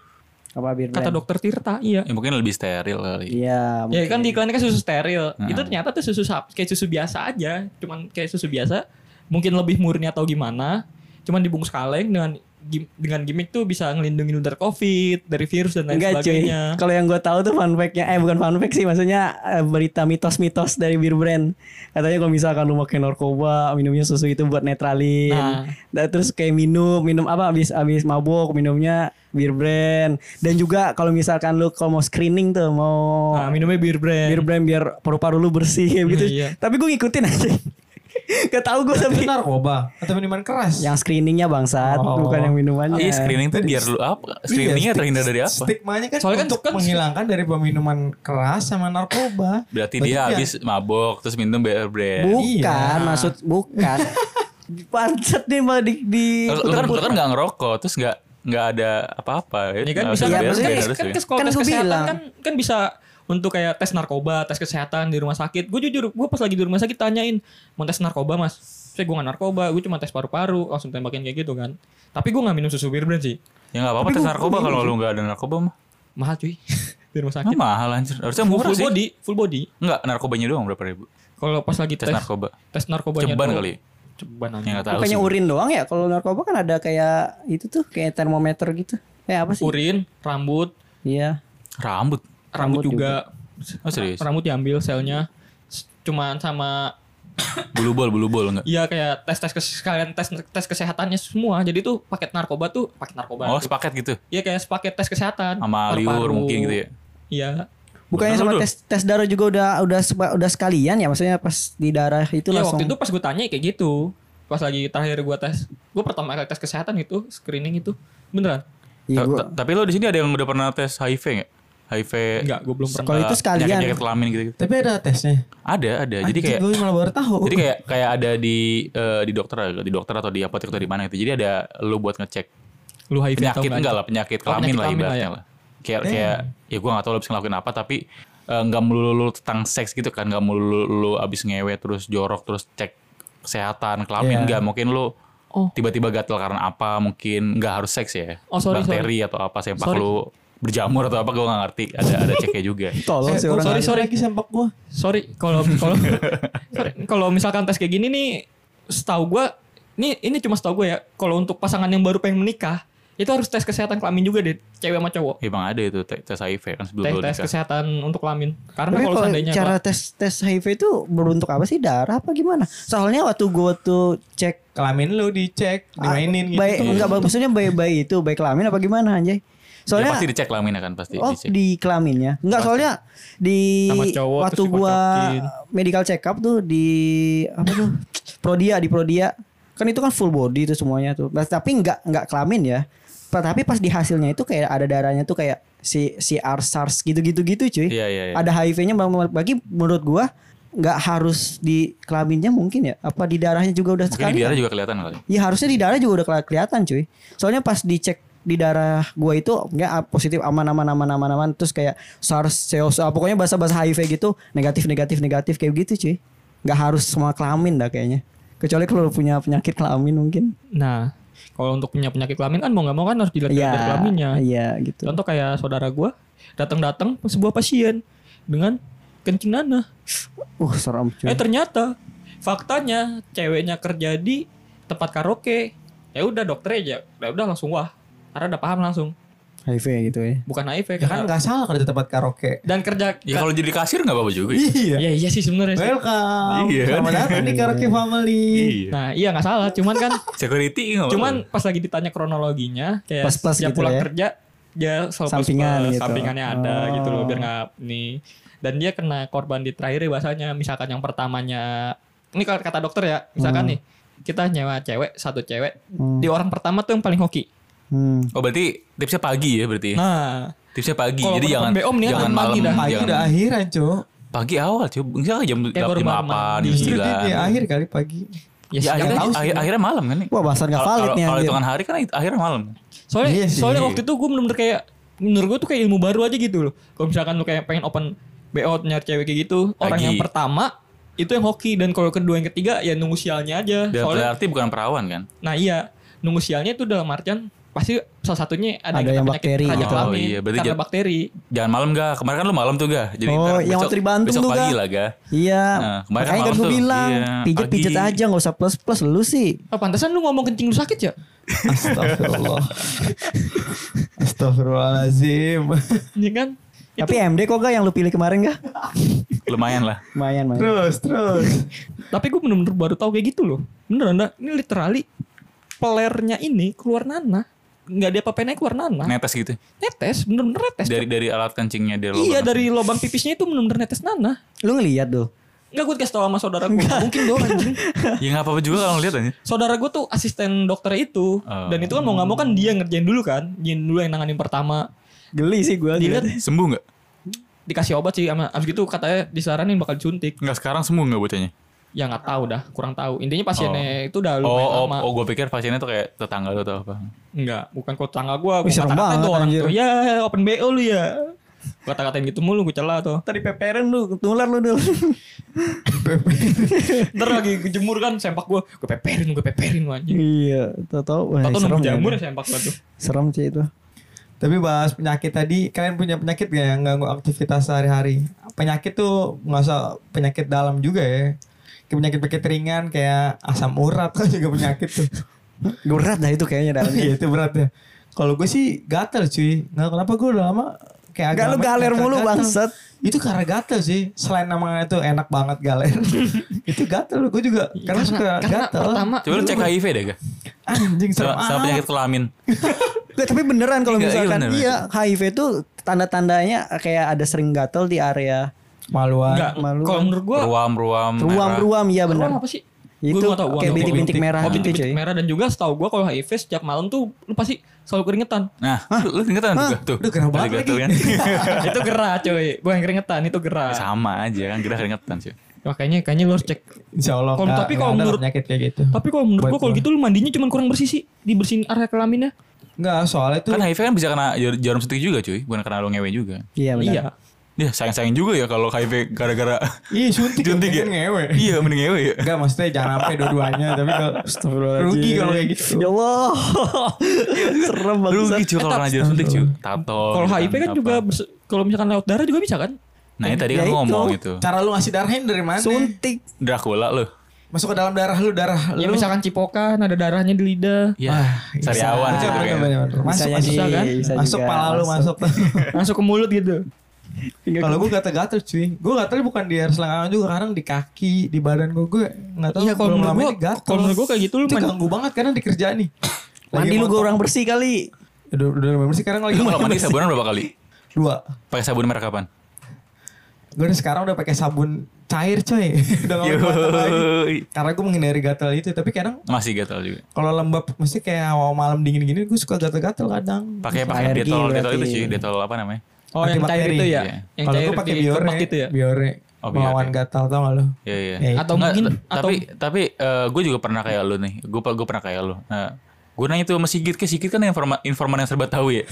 apa bir kata dokter Tirta iya Ya mungkin lebih steril kali. Iya. Ya kan di iklannya kan susu steril. Nah. Itu ternyata tuh susu sap- kayak susu biasa aja. Cuman kayak susu biasa. Mungkin lebih murni atau gimana. Cuman dibungkus kaleng dengan gim- dengan gimmick tuh bisa ngelindungin lu dari covid, dari virus dan lain Enggak cuy. sebagainya. Kalau yang gue tahu tuh fun fact-nya eh bukan fun fact sih maksudnya eh, berita mitos-mitos dari bir brand. Katanya kalau misalkan lu pakai narkoba, minumnya susu itu buat netralin. Nah. Dan terus kayak minum, minum apa habis habis mabuk minumnya bir brand. Dan juga kalau misalkan lu kalau mau screening tuh mau Nah, minumnya beer brand. bir brand biar paru-paru lu bersih kayak gitu. Iya. Tapi gue ngikutin aja. Gak tau gue tapi narkoba atau minuman keras? yang screeningnya bangsat, Oh. bukan yang minumannya. Iya screening tuh biar lu apa? Screeningnya Iya, terhindar dari apa? Stigmanya kan Soalnya kan- untuk kan- menghilangkan dari peminuman keras sama narkoba. Berarti dia habis mabok terus minum beer brand. Bukan, Iya. maksud bukan. Bangsat nih malah di, di Lu kan lu kan nggak ngerokok terus nggak nggak ada apa-apa Ini kan Nggak bisa ya, kan, kan, kalau Kan tes kesehatan bilang. kan kan bisa untuk kayak tes narkoba, tes kesehatan di rumah sakit. Gue jujur, gue pas lagi di rumah sakit tanyain mau tes narkoba mas. Saya gue gak narkoba, gue cuma tes paru-paru, langsung tembakin kayak gitu kan. Tapi gue gak minum susu bir brand sih, Ya nggak apa-apa tes gua- narkoba kalau lu nggak ada narkoba mah. mahal cuy di rumah Nah, sakit. mahal anjir. Harusnya Full, murah full sih. body, full body. Enggak, narkobanya doang berapa ribu? Kalau pas lagi Tes tes narkoba. tes narkobanya Ceban kali. Ceban Ya aja. nggak tahu Bukannya sih. urin doang ya? Kalau narkoba kan ada kayak itu tuh kayak termometer gitu. Kayak apa sih? Urin, rambut, Iya. Rambut. rambut, Rambut juga. Oh serius? Rambut diambil selnya. Cuman sama Bulu bol, bulu bol enggak? Iya kayak tes tes sekalian tes tes kesehatannya semua. Jadi tuh paket narkoba tuh paket narkoba. Oh, tuh. sepaket gitu. Iya kayak sepaket tes kesehatan. Sama liur mungkin gitu ya. Iya. Bukannya sama tes tes darah juga udah udah udah sekalian ya? Maksudnya pas di darah itu Iya langsung waktu itu pas gue tanya kayak gitu. Pas lagi terakhir gue tes, gue pertama kali tes kesehatan itu screening itu beneran. Iya, Ta- gua- ta- Tapi lo di sini ada yang udah pernah tes HIV nggak? HIV. Enggak, gue belum pernah. Kalau itu sekalian. Penyakit kelamin gitu. Tapi ada tesnya. Ada, ada. Jadi kayak gue malah baru tahu. jadi kayak kayak ada di eh, di dokter di dokter atau di apotek atau di mana gitu. Jadi ada lu buat ngecek Lu HIV atau penyakit enggak lah penyakit Oh, kelamin penyakit lah kelamin lah ibaratnya ya. lah. Kayak kayak ya gue gak tahu lo bisa ngelakuin apa tapi eh, nggak melulu lu tentang seks gitu kan nggak melulu lu abis ngewe terus jorok terus cek kesehatan kelamin nggak mungkin lu Oh. tiba-tiba gatel karena apa mungkin nggak harus seks ya Oh, sorry, bakteri atau apa sempak Sorry. lu berjamur atau apa gue nggak ngerti ada ada ceknya juga tolong Eh, sih orang. sorry, sorry. lagi sempak gue. Sorry kalau kalau sorry, kalau misalkan tes kayak gini nih setahu gue ini ini cuma setahu gue ya kalau untuk pasangan yang baru pengen menikah itu harus tes kesehatan kelamin juga deh cewek sama cowok. Emang ada itu te- tes HIV kan sebelum tes tes nikah. kesehatan untuk kelamin. Karena Tapi kalau seandainya cara tes tes HIV itu beruntuk apa sih? Darah apa gimana? Soalnya waktu gua tuh cek Kelamin lu dicek, dimainin gitu. baik enggak maksudnya bayi bayi itu bayi kelamin apa gimana anjay? ya Soalnya pasti dicek kelaminnya kan pasti Oh dicek. di kelaminnya Enggak soalnya di Sama cowok waktu gua medical check up tuh di apa tuh? Prodia di Prodia. Kan itu kan full body itu semuanya tuh. Nah, tapi enggak enggak kelamin ya tapi pas di hasilnya itu kayak ada darahnya tuh kayak si si SARS gitu-gitu gitu cuy Iya, iya, iya. ada HIV-nya bagi menurut gua nggak harus di kelaminnya mungkin ya apa di darahnya juga udah mungkin sekali di darah juga kelihatan kali Ya harusnya di darah juga udah keli- kelihatan cuy. Soalnya pas dicek di darah gua itu nggak ah, positif aman aman aman aman aman terus kayak SARS, SARS, ah, pokoknya bahasa-bahasa HIV gitu negatif negatif negatif kayak gitu cuy. Nggak harus semua kelamin dah kayaknya. Kecuali kalau punya penyakit kelamin mungkin. nah kalau untuk punya penyakit kelamin kan mau nggak mau kan harus dilihat Iya. dari kelaminnya Iya gitu. contoh kayak saudara gua datang-datang sebuah pasien dengan kencing nanah Uh serem cuy. Eh ternyata faktanya ceweknya kerja di tempat karaoke. Ya udah dokter aja. Ya udah langsung wah. Karena udah paham langsung. HIV gitu ya. Bukan HIV Ya kan nggak salah kalau di tempat karaoke. dan kerja ya kalau jadi kasir nggak apa-apa juga Iya. Iya iya sih sebenarnya. sih. Welcome. Iya. Selamat datang di karaoke family. iya Nah, iya nggak salah, cuman kan security nggak cuman pas lagi ditanya kronologinya kayak Plus-plus setiap gitu pulang ya. kerja dia selalu Sampingan gitu. sampingannya ada Oh. gitu loh biar nggak nih. Dan dia kena korban di terakhir bahasanya misalkan yang pertamanya ini kalau kata dokter ya, misalkan Hmm. nih kita nyewa cewek satu cewek Hmm. di orang pertama tuh yang paling hoki. Hmm. oh berarti tipsnya pagi ya berarti Nah, tipsnya pagi Kalau jadi jangan BO mendingan jangan pagi malam dah. Pagi jangan udah akhiran, Cuk. pagi awal cuy misalnya jam jam delapan jam dia sembilan akhir kali pagi. Ya, Ya, siapa akhirnya, tahu sih. akhir- akhirnya malam kan nih. Wah bahasan gak Kalau- valid nih Kalau hitungan hari kan akhirnya malam. Soalnya Iya soalnya waktu itu gue bener-bener kayak menurut gue tuh kayak ilmu baru aja gitu loh. Kalau misalkan lu kayak pengen open BO nyari cewek kayak gitu, orang Lagi. yang pertama itu yang hoki dan kalau kedua yang ketiga ya nunggu sialnya aja. Dan Soalnya berarti bukan perawan kan? nah iya, nunggu sialnya itu dalam artian pasti salah satunya ada, Ada yang bakteri gitu. Oh, iya, berarti karena jat- bakteri. Jangan malam gak? Kemarin kan lu malam tuh gak? Jadi Oh, yang waktu di Bandung besok tuh, pagi Ga. lah. Iya. Nah, kemarin Makanya kan malam gue tuh. bilang Iya, pijet pijet aja nggak usah plus plus lu sih. Oh, pantesan lu ngomong kencing lu sakit ya? Astagfirullah. Astagfirullahalazim. Iya kan? Tapi MD kok gak yang lu pilih kemarin gak? Lumayan lah. Lumayan lumayan. terus, terus. Tapi gue bener-bener baru tahu kayak gitu loh. Beneran dah. Ini literally pelernya ini keluar nanah. Nggak ada apa-apain keluar nanah. Netes gitu. Netes, bener-bener netes. Dari dari alat kencingnya iya lubang. dari lubang pipisnya itu bener-bener netes nanah. Lu ngeliat tuh. Enggak gue kasih tau sama saudara gue. Mungkin doang anjing. Ya nggak apa-apa juga kalau ngeliat aja. Saudara gue tuh asisten dokter itu. Oh. Dan itu kan mau nggak mau kan dia ngerjain dulu kan. Dia dulu yang nanganin pertama. Geli sih gue. Dilihat Sembuh nggak? dikasih obat sih sama abis gitu katanya disaranin bakal disuntik. Nggak sekarang sembuh nggak bocahnya? Ya nggak tahu dah, kurang tahu. Intinya pasiennya itu udah Oh, lumayan oh, lama. oh gue pikir pasiennya tuh kayak tetangga lu atau apa. Enggak, bukan kok tangga gua. Wih, Gua serem kata-katain banget, tuh orang anjir. tuh. Ya, open BO lu ya. Gua kata-katain gitu mulu, gua celah tuh. Tadi peperan lu, ketular lu dulu. Ntar lagi kejemur kan sempak gua, gua peperin, gua peperin anjing. iya, tau tau. Tau serem nunggu jamur ya sempak gua tuh. Serem sih itu. Tapi bahas penyakit tadi, kalian punya penyakit gak yang ganggu aktivitas sehari-hari? Penyakit tuh nggak usah penyakit dalam juga ya. Penyakit-penyakit ringan kayak asam urat kan juga penyakit tuh. Berat dah itu kayaknya dalamnya. Iya itu berat ya. Kalau gue sih gatel cuy. Nggak kenapa gue udah lama kayak Enggak lu agak galer gatel. mulu bangsat. Itu karena gatel sih. Selain namanya tuh enak banget galer. itu gatel gue juga karena, suka karena gatel. pertama Coba lu cek HIV deh gak? Anjing serem Sama, sama penyakit kelamin. Enggak, tapi beneran kalau Iya, iya, misalkan bener, iya HIV tuh tanda-tandanya kayak ada sering gatel di area Maluan. enggak malu kalau menurut gua Ruam-ruam. merah. ruam-ruam iya bener. ruam apa sih? Itu Gua tahu, gua kayak bintik-bintik merah Oh, gitu, bintik-bintik cuy. merah dan juga setahu gua kalau HIV setiap malam tuh lu pasti selalu keringetan. Nah, lu, lu keringetan juga tuh. Udah gerah banget lagi. kan? itu gerah coy, bukan keringetan, itu gerah. Sama aja kan, gerah keringetan sih. Makanya kayaknya lu harus cek. Insya Allah. Tapi kalau menurut- penyakit kayak gitu. Tapi kalau menurut gua kalau gitu lu mandinya cuma kurang bersih sih, dibersihin area kelaminnya. Enggak soalnya tuh Kan HIV kan bisa kena jar- jarum suntik juga cuy, bukan karena lu ngewe juga. Iya benar. Iya. Ya sayang-sayang juga ya kalau HIV gara-gara Iya suntik Suntik ya? kan ngewe. Iya mending ngewe ya. Enggak maksudnya jangan sampai dua-duanya tapi kalau rugi kalau kayak gitu. Ya Allah. Serem banget. Rugi cuy kalau kena suntik cuy. Tato. Kalau gitu HIV kan apa. juga kalau misalkan lewat darah juga bisa kan? Nah ini tadi kan Ya ngomong itu. Cara lu ngasih darahnya dari mana? Suntik. Dracula lu. Masuk ke dalam darah lu darah Ya lu. misalkan cipokan ada darahnya di lidah. Ya, bisa. sariawan bener, bener. Masuk Bisa masuk, bisa kan? bisa masuk juga, pala lu masuk. Masuk ke mulut gitu. Kalau gue gatel-gatel cuy. Gue gatel bukan di air selangkangan juga kadang di kaki, di badan gue gue nggak tahu. Iya kalau belum menurut lama gua, ini gatel. kalau menurut gua kayak gitu lu itu mandi- ganggu banget karena di kerjaan nih. Mandi lu gue orang bersih kali. Udah udah lumayan bersih sekarang lagi Lu kalau mandi sabunan berapa kali? Dua. Pakai sabun merek kapan? Gue udah sekarang udah pakai sabun cair coy. udah gak lagi. Karena gue menghindari gatel itu. Tapi kadang Masih gatal juga. kalau lembab mesti kayak awal malam dingin gini gue suka gatel-gatel kadang. Pakai pakai detol detol itu sih, detol apa namanya? Oh yang cair itu ya? Iya. Yang Kalau gue pakai biore, gitu ya? biore. Oh, biore. melawan gatal tau gak lo? Iya iya. Ya, Atau Nggak, mungkin atau tapi tapi gue juga pernah kayak lu nih. Gue gue pernah kayak lu. Nah, gue nanya tuh sama Sigit, ke Sigit kan informa, informan yang serba tahu ya.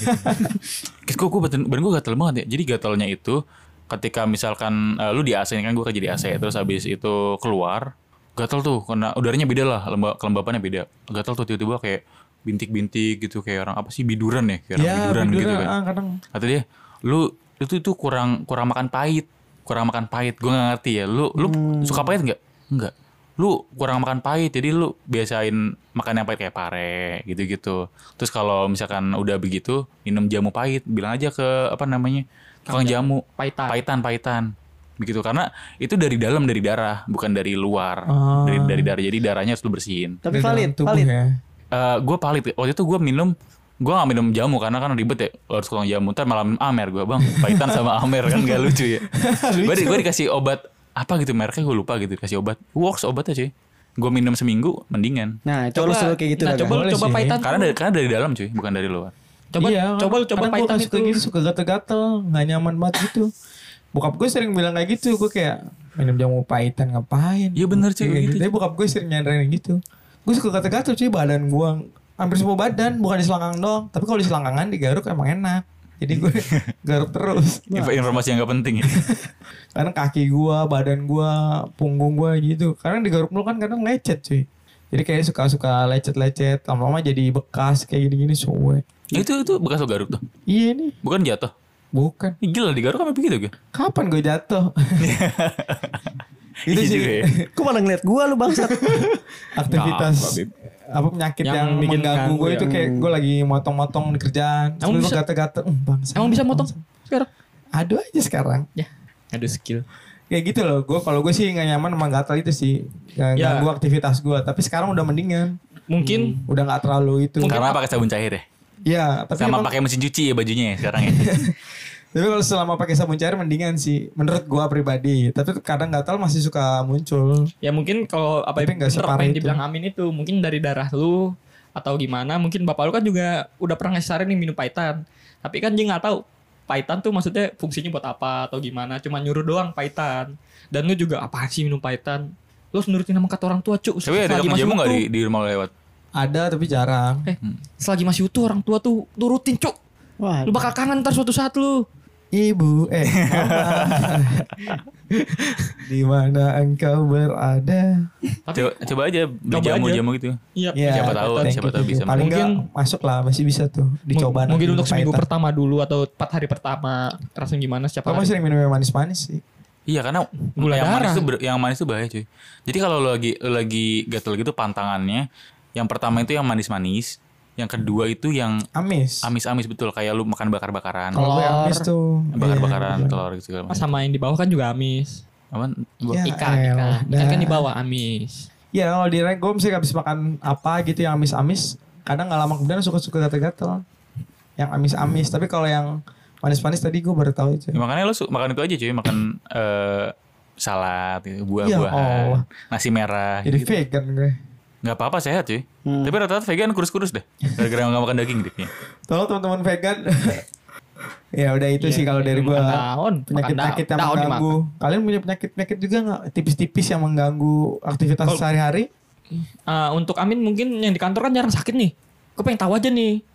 Kis gue gue badan, badan gue gatel banget ya. Jadi gatalnya itu ketika misalkan eh, lu di AC kan gue kerja di AC terus habis itu keluar gatal tuh karena udaranya beda lah lemba, kelembapannya beda gatal tuh tiba-tiba kayak bintik-bintik gitu kayak orang apa sih biduran ya kayak orang Ya, biduran, gitu biduran, kan ah, kadang. kata dia lu itu itu kurang kurang makan pahit. Kurang makan pahit. Gue nggak ngerti ya. Lu lu suka pahit nggak? Nggak. Lu kurang makan pahit jadi lu biasain makan yang pahit kayak pare gitu-gitu. Terus kalau misalkan udah begitu minum jamu pahit. Bilang aja ke apa namanya tukang jamu. Pahitan. pahitan pahitan begitu. Karena itu dari dalam dari darah bukan dari luar. Oh. dari dari darah. Jadi darahnya harus lu bersihin. Tapi valid, valid. ya. gue palit waktu itu gue minum gue gak minum jamu karena kan ribet ya harus tukang jamu ntar malam minum amer gue bang pahitan sama amer kan gak lucu ya gue gue dikasih obat apa gitu mereknya gue lupa gitu dikasih obat works obatnya cuy gue minum seminggu mendingan Nah, itu lu suruh kayak gitu nah, coba Boleh coba sih. pahitan. karena dari karena dari dalam cuy bukan dari luar Coba Iya, coba coba pahitan suka itu. gitu, suka gatel-gatel, nggak nyaman banget gitu. Bokap gue sering bilang kayak gitu, gue kayak minum jamu pahitan ngapain? Iya bener, cuy, Kayak gitu, Tapi bokap gue sering nyandarin gitu. Gue suka gatel-gatel cuy badan gue. Hampir semua badan, bukan di selangkang doang. Tapi kalau di selangkangan digaruk emang enak. Jadi gue garuk terus. Inf- Informasi yang gak penting ya. Karena kaki gue, badan gue, punggung gue gitu. Karena digaruk mulu kan kadang lecet cuy. Jadi kayak suka-suka lecet-lecet. Lama-lama jadi bekas kayak gini-gini suwe. Ya, itu itu bekas lo garuk tuh. Iya nih, Bukan jatuh. bukan. Ih, Gila digaruk sampai begitu gue. Kapan gue jatuh? itu Iya sih ya. Kok malah ngeliat gua lu bangsat? aktivitas. Apa penyakit Yang yang, bikin mengganggu ganggu gue ya. itu kayak gue lagi motong-motong di kerjaan Emang bisa? gatel-gatel "Hmm, bangsa Emang bisa motong sekarang? aduh aja sekarang Ya, ada skill. kayak gitu loh gue kalau gue sih nggak nyaman sama gatel itu sih Nggak Ya. ganggu aktivitas gue tapi sekarang udah mendingan Mungkin udah nggak terlalu itu Karena pakai sabun cair ya. ya tapi Sama emang- pakai mesin cuci ya bajunya ya sekarang ya. tapi kalau selama pakai sabun cair mendingan sih menurut gue pribadi. Tapi kadang gatal masih suka muncul. Ya mungkin kalau apa Tapi nggak bener separah yang dibilang Amin itu mungkin dari darah lu atau gimana mungkin bapak lu kan juga udah pernah ngasih saran nih minum paitan. Tapi kan dia nggak tahu paitan tuh maksudnya fungsinya buat apa atau gimana cuma nyuruh doang paitan. Dan lu juga apa sih minum paitan? Lu harus nurutin sama kata orang tua cuk. Tapi ada Selagi dokter masih jamu gak utuh. di, di rumah lewat? ada tapi jarang. Eh selagi masih utuh orang tua tuh turutin cuk. Wah, lu bakal kangen ntar suatu saat lu Ibu, eh, di mana engkau berada? Coba, coba aja beli Coba aja. jamu-jamu gitu. iya Ya, Siapa tahu, siapa tahu bisa. Paling Mungkin- masuk lah, masih bisa tuh dicoba. mungkin nanti untuk seminggu pahitan. pertama dulu atau empat hari pertama rasanya gimana siapa Kamu sering minum yang manis-manis sih. Iya karena Gula yang manis tuh yang manis tuh bahaya cuy. Jadi kalau lo lagi lo lagi gatel gitu pantangannya, yang pertama itu yang manis-manis, yang kedua itu yang Amis. amis-amis betul kayak lu makan bakar-bakaran, Kalau gue amis tuh. bakar-bakaran Iya, telur gitu segala macam. sama yang di bawah kan juga amis Apaan? Ya, ikan elah, ikan dah. ikan kan di bawah amis Iya kalau di rank gue mesti habis makan apa gitu yang amis-amis. Kadang nggak lama kemudian suka-suka gatel-gatel. Yang amis-amis. Tapi kalau yang manis-manis tadi gue baru tahu itu. Ya, makanya lo su- makan itu aja cuy, makan eh, salad, gitu, Ya buah-buahan, Allah. nasi merah. Jadi gitu. vegan gue. Nggak apa-apa sehat cuy. Hmm. Tapi rata-rata vegan kurus-kurus deh. Gara-gara nggak makan daging deh. Tolong teman-teman vegan. ya udah itu sih kalau dari gue. Makan daun penyakit-penyakit yang daun mengganggu. Kalian punya penyakit-penyakit juga nggak tipis-tipis yang mengganggu aktivitas Kalau- sehari-hari? Ah, untuk Amin mungkin yang di kantor kan jarang sakit nih gue pengen tahu aja nih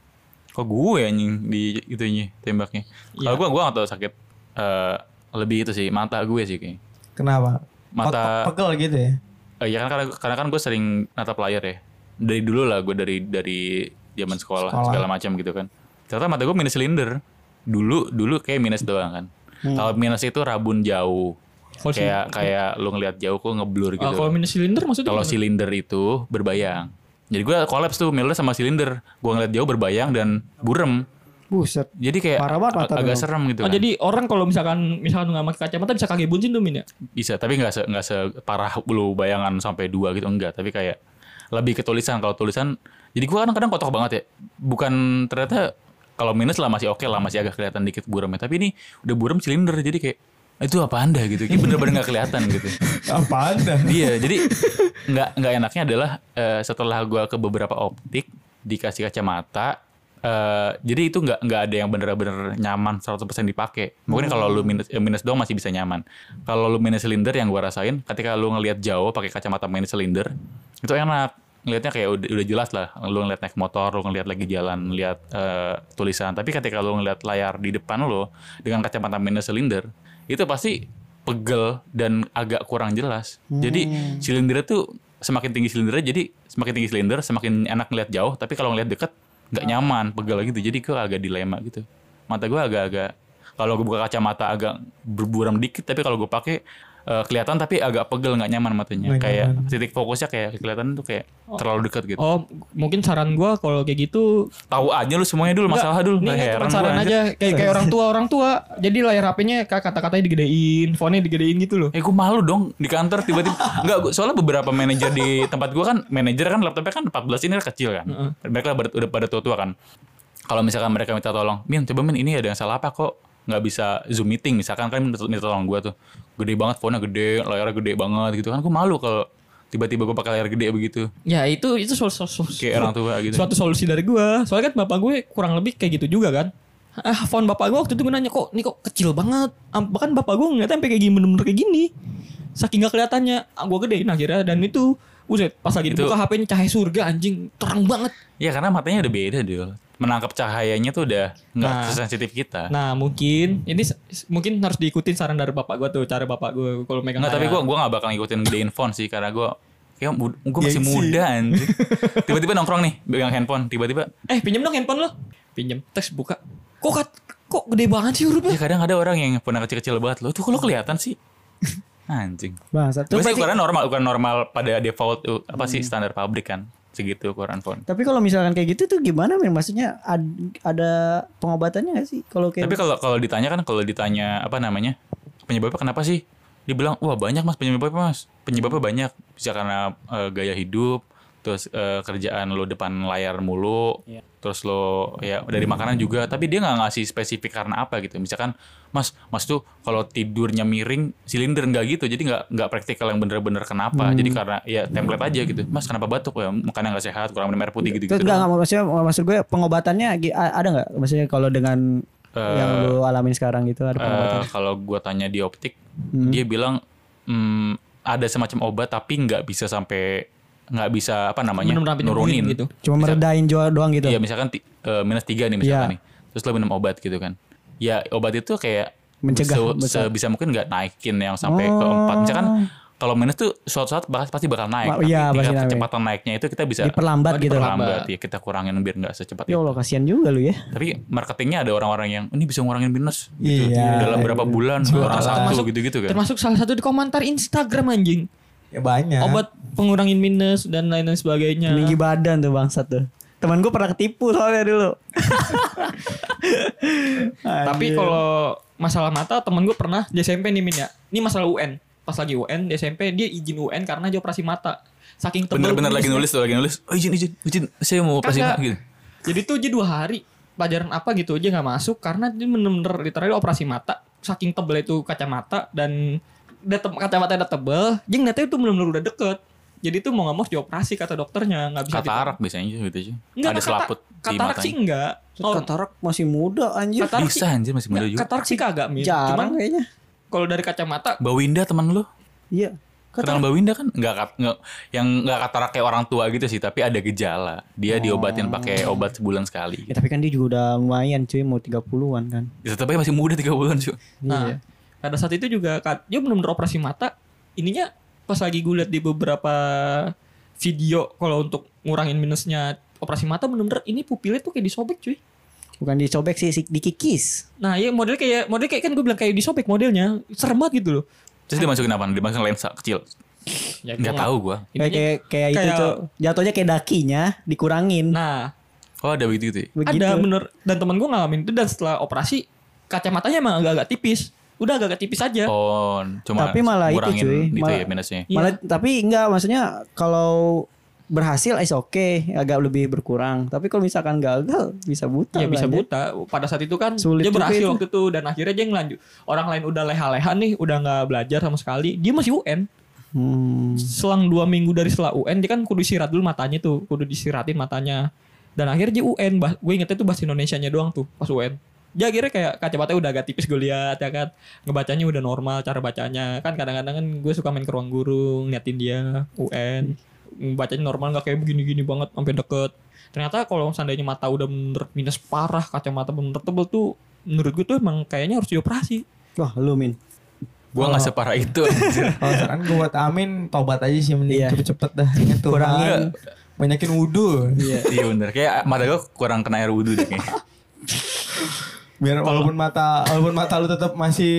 Kok gue anjing di itunya tembaknya. Kalau Iya. gue gue gak tau sakit eh, lebih itu sih mata gue sih kayaknya. Kenapa? Mata- Pe- pegel gitu ya? Eh, ya kan karena, karena kan gue sering natap layar ya. Dari dulu lah gue dari dari zaman sekolah, Sekolah. segala macam gitu kan. Ternyata mata gue minus silinder. Dulu dulu kayak minus doang kan. Kalau minus itu rabun jauh. Si- kayak kayak lu ngelihat jauh kok ngeblur Ah, gitu. kalau minus silinder maksudnya Kalau silinder itu berbayang. Jadi gue kolaps tuh milder sama silinder. Gue ngeliat jauh berbayang dan burem. Buset. Jadi kayak Parah banget mata ag- agak serem gitu Oh kan. jadi orang kalau misalkan misalkan nggak pakai kacamata bisa kaki buncin tuh Min ya? Bisa, tapi nggak se nggak separah lu bayangan sampai dua gitu enggak. Tapi kayak lebih ke tulisan. Kalau tulisan, jadi gua kadang-kadang kotor banget ya. Bukan ternyata kalau minus lah masih oke lah, masih agak kelihatan dikit buremnya. Tapi ini udah burem silinder, jadi kayak itu apa anda gitu? Kayak bener-bener nggak kelihatan gitu. Apa anda? Iya, jadi nggak nggak enaknya adalah eh, setelah gua ke beberapa optik dikasih kacamata. Eh, jadi itu nggak nggak ada yang bener-bener nyaman 100% dipakai. Mungkin kalau lu minus eh, minus doang masih bisa nyaman. Kalau lu minus silinder yang gua rasain, ketika lu ngelihat jauh pakai kacamata minus silinder, itu enak. Ngelihatnya kayak udah, udah jelas lah. Lu ngeliat naik motor, lu ngeliat lagi jalan, ngeliat eh, tulisan. Tapi ketika lu ngeliat layar di depan lu dengan kacamata minus silinder, itu pasti pegel dan agak kurang jelas. Jadi silindernya tuh semakin tinggi silindernya jadi semakin tinggi silinder semakin enak ngeliat jauh tapi kalau ngeliat deket nggak nyaman pegel gitu. Jadi gue agak dilema gitu. Mata gue agak-agak kalau gue buka kacamata agak berburam dikit tapi kalau gue pakai eh, kelihatan tapi agak pegel nggak nyaman matanya Nggak kayak nyaman. titik fokusnya kayak kelihatan tuh kayak terlalu dekat gitu. Oh mungkin saran gua kalau kayak gitu tahu aja lu semuanya dulu masalah dulu. Ini Nggak cuma heran saran aja. Kayak kayak orang tua orang tua. Jadi layar HP-nya kayak kata-katanya digedein, font-nya digedein gitu loh. Eh gue malu dong di kantor tiba-tiba. Enggak gua- soalnya beberapa manajer di tempat gue kan Manajer kan laptopnya kan 14 ini kecil kan. Mereka pada- udah pada tua-tua kan. Kalau misalkan mereka minta tolong Min coba Min ini ada yang salah apa kok nggak bisa zoom meeting misalkan kan minta, minta tolong gue tuh gede banget fontnya gede layarnya gede banget gitu kan gue malu kalau tiba-tiba gue pakai layar gede begitu Ya itu itu sol, sol, sol- kayak orang tua gitu suatu solusi dari gua. Soalnya kan bapak gue kurang lebih kayak gitu juga kan. Ah, font bapak gue waktu itu gue nanya kok, ini kok kecil banget. Bahkan bapak gue ngeliatnya sampai kayak gini bener-bener kayak gini. saking gak kelihatannya ah, gue gedein akhirnya dan itu Buset, pas lagi Itu- dibuka HP-nya cahaya surga anjing terang banget. Ya karena matanya udah beda deh. Menangkap cahayanya tuh udah nggak Nah. sesensitif kita. Nah mungkin ini mungkin harus diikutin saran dari bapak gue tuh cara bapak gue kalau megang Nggak, tapi gue gua nggak bakal ngikutin gedein phone sih karena gue kayak gue masih Gengsi. muda anjing. Tiba-tiba nongkrong nih pegang handphone, tiba-tiba eh pinjam dong handphone lo pinjam teks buka kok kat, kok gede banget sih ya hurufnya kadang ada orang yang pernah kecil-kecil banget lo tuh kalau kelihatan sih anjing. Bangsat. Tapi Terus berarti- ukuran normal, ukuran normal pada default tuh apa sih standar pabrik kan segitu ukuran phone. Tapi kalau misalkan kayak gitu tuh gimana men? Maksudnya ad- ada pengobatannya gak sih? Kalau kayak Tapi kalau kalau ditanya kan kalau ditanya apa namanya penyebabnya kenapa sih? Dibilang wah banyak mas penyebabnya mas. Penyebabnya banyak bisa karena eh, gaya hidup, terus eh, kerjaan lo depan layar mulu, terus lo ya dari makanan juga. Tapi dia nggak ngasih spesifik karena apa gitu. Misalkan mas mas tuh kalau tidurnya miring silinder nggak gitu, jadi nggak nggak praktikal yang bener-bener kenapa. Jadi karena ya template aja gitu. Mas kenapa batuk ya makanan nggak sehat, kurang minum air putih gitu gitu. enggak, enggak maksudnya maksud gue pengobatannya ada nggak? Maksudnya kalau dengan yang lu alamin sekarang gitu ada pengobatan? Eh, kalau gua tanya di optik, dia bilang hmm, ada semacam obat tapi nggak bisa sampai nggak bisa apa namanya sampai nurunin gitu. Cuma meredain jual doang gitu. Iya misalkan eh, minus tiga nih misalkan Iya. nih, terus lo minum obat gitu kan. Ya obat itu kayak Mencegah, se- sebisa mungkin nggak naikin yang sampai ke Oh. empat. Misalkan kalau minus tuh suatu saat bakal pasti bakal naik. Ma- tapi iya, pasti tinggal naik. kecepatan naiknya itu kita bisa Diperlambat gitu. perlambat ya kita kurangin biar nggak secepat Ya itu. Allah kasihan juga lu ya. Tapi marketingnya ada orang-orang yang ini bisa ngurangin minus gitu. Iya. dalam berapa bulan orang satu Termasuk- gitu-gitu kan. termasuk salah satu di komentar Instagram anjing Ya banyak. obat pengurangin minus dan lain-lain sebagainya Tinggi badan tuh bangsat tuh. Temen gue pernah ketipu soalnya dulu. Tapi kalau masalah mata temen gue pernah di SMP nih Min ya. Ini masalah UN. Pas lagi UN di SMP dia izin UN karena dia operasi mata. Saking tebel Bener-bener lagi nulis tuh lagi nulis. Oh izin izin izin saya mau operasi mata gitu. Jadi tuh dia dua hari pelajaran apa gitu aja nggak masuk karena dia bener-bener literally operasi mata. Saking tebel itu kacamata dan udah kacamata udah tebel, dia ngeliatnya itu bener-bener udah deket. Jadi tuh mau nggak mau dioperasi kata dokternya nggak bisa gitu. Katarak biasanya gitu aja. Enggak, Ada selaput di katarak sih enggak. Oh, Katarak masih muda anjir. katarak Bisa sih, anjir masih muda enggak, juga. katarak sih kagak Min. Cuman kayaknya. kalau dari kacamata Mbak Winda teman lu. Iya. Kenal Mbak Winda kan enggak kat, nggak yang enggak katarak kayak orang tua gitu sih, tapi ada gejala. Dia diobatin pakai obat sebulan sekali. Ya, tapi kan dia juga udah lumayan cuy mau 30-an kan. Ya, aja masih muda 3 bulan cuy. Nah, pada saat itu juga kat- dia benar-benar operasi mata. Ininya pas lagi gue lihat di beberapa video kalau untuk ngurangin minusnya operasi mata benar-benar ini pupilnya tuh kayak disobek cuy. Bukan disobek sih, si- dikikis. Nah, ya model kayak model kayak kan gue bilang kayak disobek modelnya. Serem banget gitu loh. Terus dimasukin apa? Dimasukin lensa kecil. Ya, Enggak gua tahu gua. Kayak kayak, kayak itu kayak- tuh. Jatuhnya kayak dakinya dikurangin. Nah, Oh, ada begitu gitu. ya? Begitu. ada bener dan temen gue ngalamin itu dan setelah operasi kacamatanya emang agak-agak tipis. Udah agak-agak tipis aja. Oh, cuma Tapi malah itu, cuy. itu Malah- ya minusnya. Iya. Malah tapi enggak maksudnya kalau berhasil is oke agak lebih berkurang. Tapi kalau misalkan gagal bisa buta. Ya bisa buta. Pada saat itu kan Sulit dia berhasil itu. waktu itu dan akhirnya dia ngelanjut. Orang lain udah leha-leha nih, udah nggak belajar sama sekali. Dia masih UN. Hmm. Selang dua minggu dari setelah UN dia kan kudu istirahat dulu matanya tuh, kudu disiratin matanya. Dan akhirnya dia UN, bah, gue ingetnya tuh bahasa Indonesianya doang tuh pas UN. Dia akhirnya kayak kacamata udah agak tipis gue lihat ya kan. Ngebacanya udah normal cara bacanya. Kan kadang-kadang kan gue suka main ke ruang guru ngeliatin dia UN. Bacanya normal nggak kayak begini-gini banget sampai deket. Ternyata kalau seandainya mata udah bener minus parah, kacamata bener tebel tuh menurut gue tuh emang kayaknya harus dioperasi. Wah, lu Min. Gua Oh. nggak separah itu. Kalau saran gue buat Amin tobat aja sih mending Iya. cepet-cepet dah. Ingat Tuhan. Kurangin. Banyakin wudhu. Iya bener. Kayak mata gua kurang kena air wudhu deh kayaknya. Biar walaupun mata walaupun mata lu tetap masih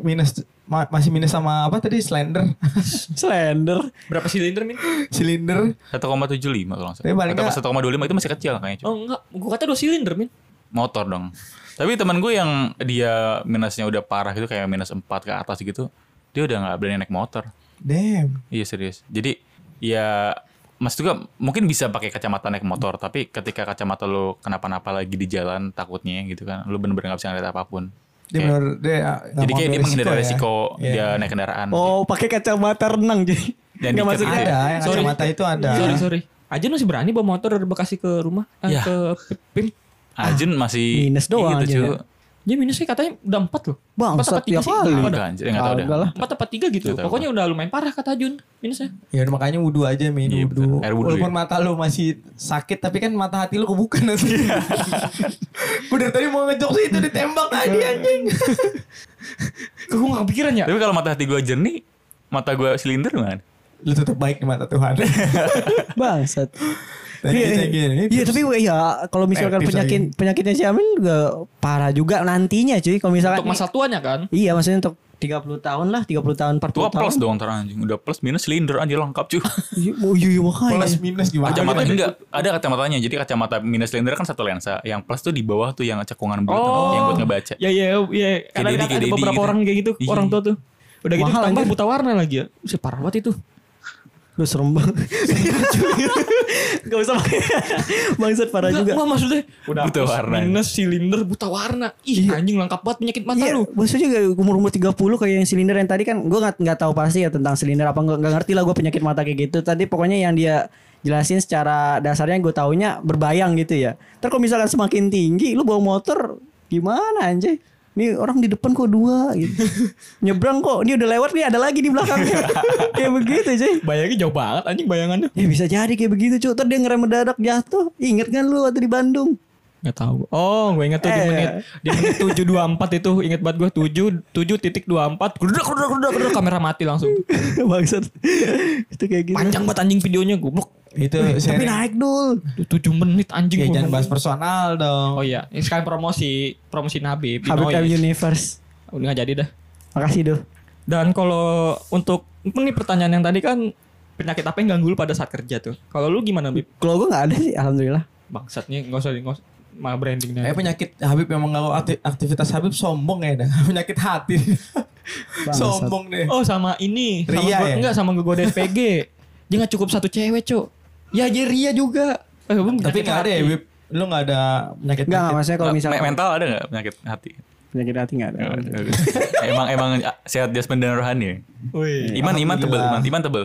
minus ma- masih minus sama apa tadi slender Slender. Berapa silinder min? silinder 1,75 kalau nggak salah. Atau nggak- 1,25 itu masih kecil kayaknya. cuy. Oh enggak, gue kata dua silinder min. Motor dong. Tapi teman gue yang dia minusnya udah parah gitu kayak minus 4 ke atas gitu. Dia udah nggak berani naik motor. damn Iya serius. Jadi ya Mas juga mungkin bisa pakai kacamata naik motor, tapi ketika kacamata lo kenapa-napa lagi di jalan takutnya gitu kan, lo bener-bener gak bisa ngeliat apa pun. dia Kayak- benar dia nggak jadi kayak dia menghindari ya. resiko Iya. dia naik kendaraan. Oh, pakai kacamata renang jadi. Dan maksudnya. gitu ya. ada yang Sorry. kacamata itu ada Sorry sorry. Aja masih berani bawa motor dari Bekasi ke rumah, Ya. ke Pim. Ajun masih minus doang gitu, aja cuy. ya. Dia minusnya katanya udah 4 loh. Bangsat, Empat apa tiga ya sih? kali. Enggak anjir, enggak tahu lah. 4 apa 3 gitu. Tahu. Pokoknya udah lumayan parah kata Jun minusnya. Ya makanya wudhu aja min Iya, wudhu Walaupun ya. mata lu masih sakit tapi kan mata hati lu kebuka nanti. Gue dari tadi mau ngejok itu ditembak tadi anjing. Kok gue gak kepikiran ya? Tapi kalau mata hati gue jernih, mata gue silinder gimana? Lu tetap baik di mata Tuhan. Bangsat. Iya. Iya tapi ya kalau misalkan Eh, penyakit penyakitnya si Amin juga parah juga nantinya cuy. Kalau misalkan Untuk masa tuanya kan. Iya maksudnya untuk 30 tahun lah 30 tahun 40 Tua tahun. plus dong ntar anjing. Udah plus minus silinder anjir lengkap cuy. Iya oh, iya, iya makanya. Plus minus gimana? Kacamata enggak ada kacamatanya. Jadi kacamata minus silinder kan satu lensa. Yang plus tuh di bawah tuh yang cekungan bulat Oh. yang buat ngebaca. Ya ya ya. Karena Dedi, ada, beberapa gitu. orang kayak gitu. Iya. Orang tua tuh. Udah gitu tambah buta warna lagi ya. Parah banget itu. Lu serem banget. Gak usah pakai. Bangsat parah Enggak, juga. enggak maksudnya udah Buta warna. minus silinder buta warna. Ih anjing lengkap banget penyakit mata Iya, lu. maksudnya juga umur-umur 30 kayak yang silinder yang tadi kan gue nggak nggak tahu pasti ya tentang silinder apa nggak nggak ngerti lah gue penyakit mata kayak gitu. Tadi pokoknya yang dia jelasin secara dasarnya gue taunya berbayang gitu ya. Terus kalau misalkan semakin tinggi lu bawa motor gimana anjay? Nih orang di depan kok dua gitu. Nyebrang kok, ini udah lewat nih ada lagi di belakangnya. kayak begitu cuy. Bayangnya jauh banget anjing bayangannya. Ya bisa jadi kayak begitu cuy. Terus dia ngerem mendadak jatuh. Ingat kan lu waktu di Bandung? Nggak tahu. Oh, gue inget tuh di Eh. menit di menit 724 itu inget banget gue 7 7 titik 24 gerak gerak gerak gerak kamera mati langsung. Bangsat. Itu kayak gitu. Panjang banget anjing videonya goblok. Itu Tapi sharing. naik dul. 7 menit anjing Ya jangan bahas personal dong. Oh iya, ini sekarang promosi promosi M iya. Universe. Udah gak jadi dah. Makasih dul. Dan kalau untuk ini pertanyaan yang tadi kan penyakit apa yang ganggu lu pada saat kerja tuh? Kalau lu gimana Bib? Kalau gue nggak ada sih, alhamdulillah. Bangsat nih nggak usah nggak usah malah branding dah. Kayak penyakit Habib yang mengganggu akti- aktivitas Habib sombong ya dah. Penyakit hati. sombong deh. Oh sama ini sama Ria gua, ya? Enggak sama gue SPG Dia gak cukup satu cewek cok Ya dia Ria juga eh, belum Tapi nggak ada ya. Habib. Lu nggak ada penyakit Enggak, enggak maksudnya kalau misalnya mental ada nggak penyakit hati? penyakit hati enggak ada. emang emang sehat jasmani dan rohani ya? Wih. Iman iman tebel, iman, iman tebel.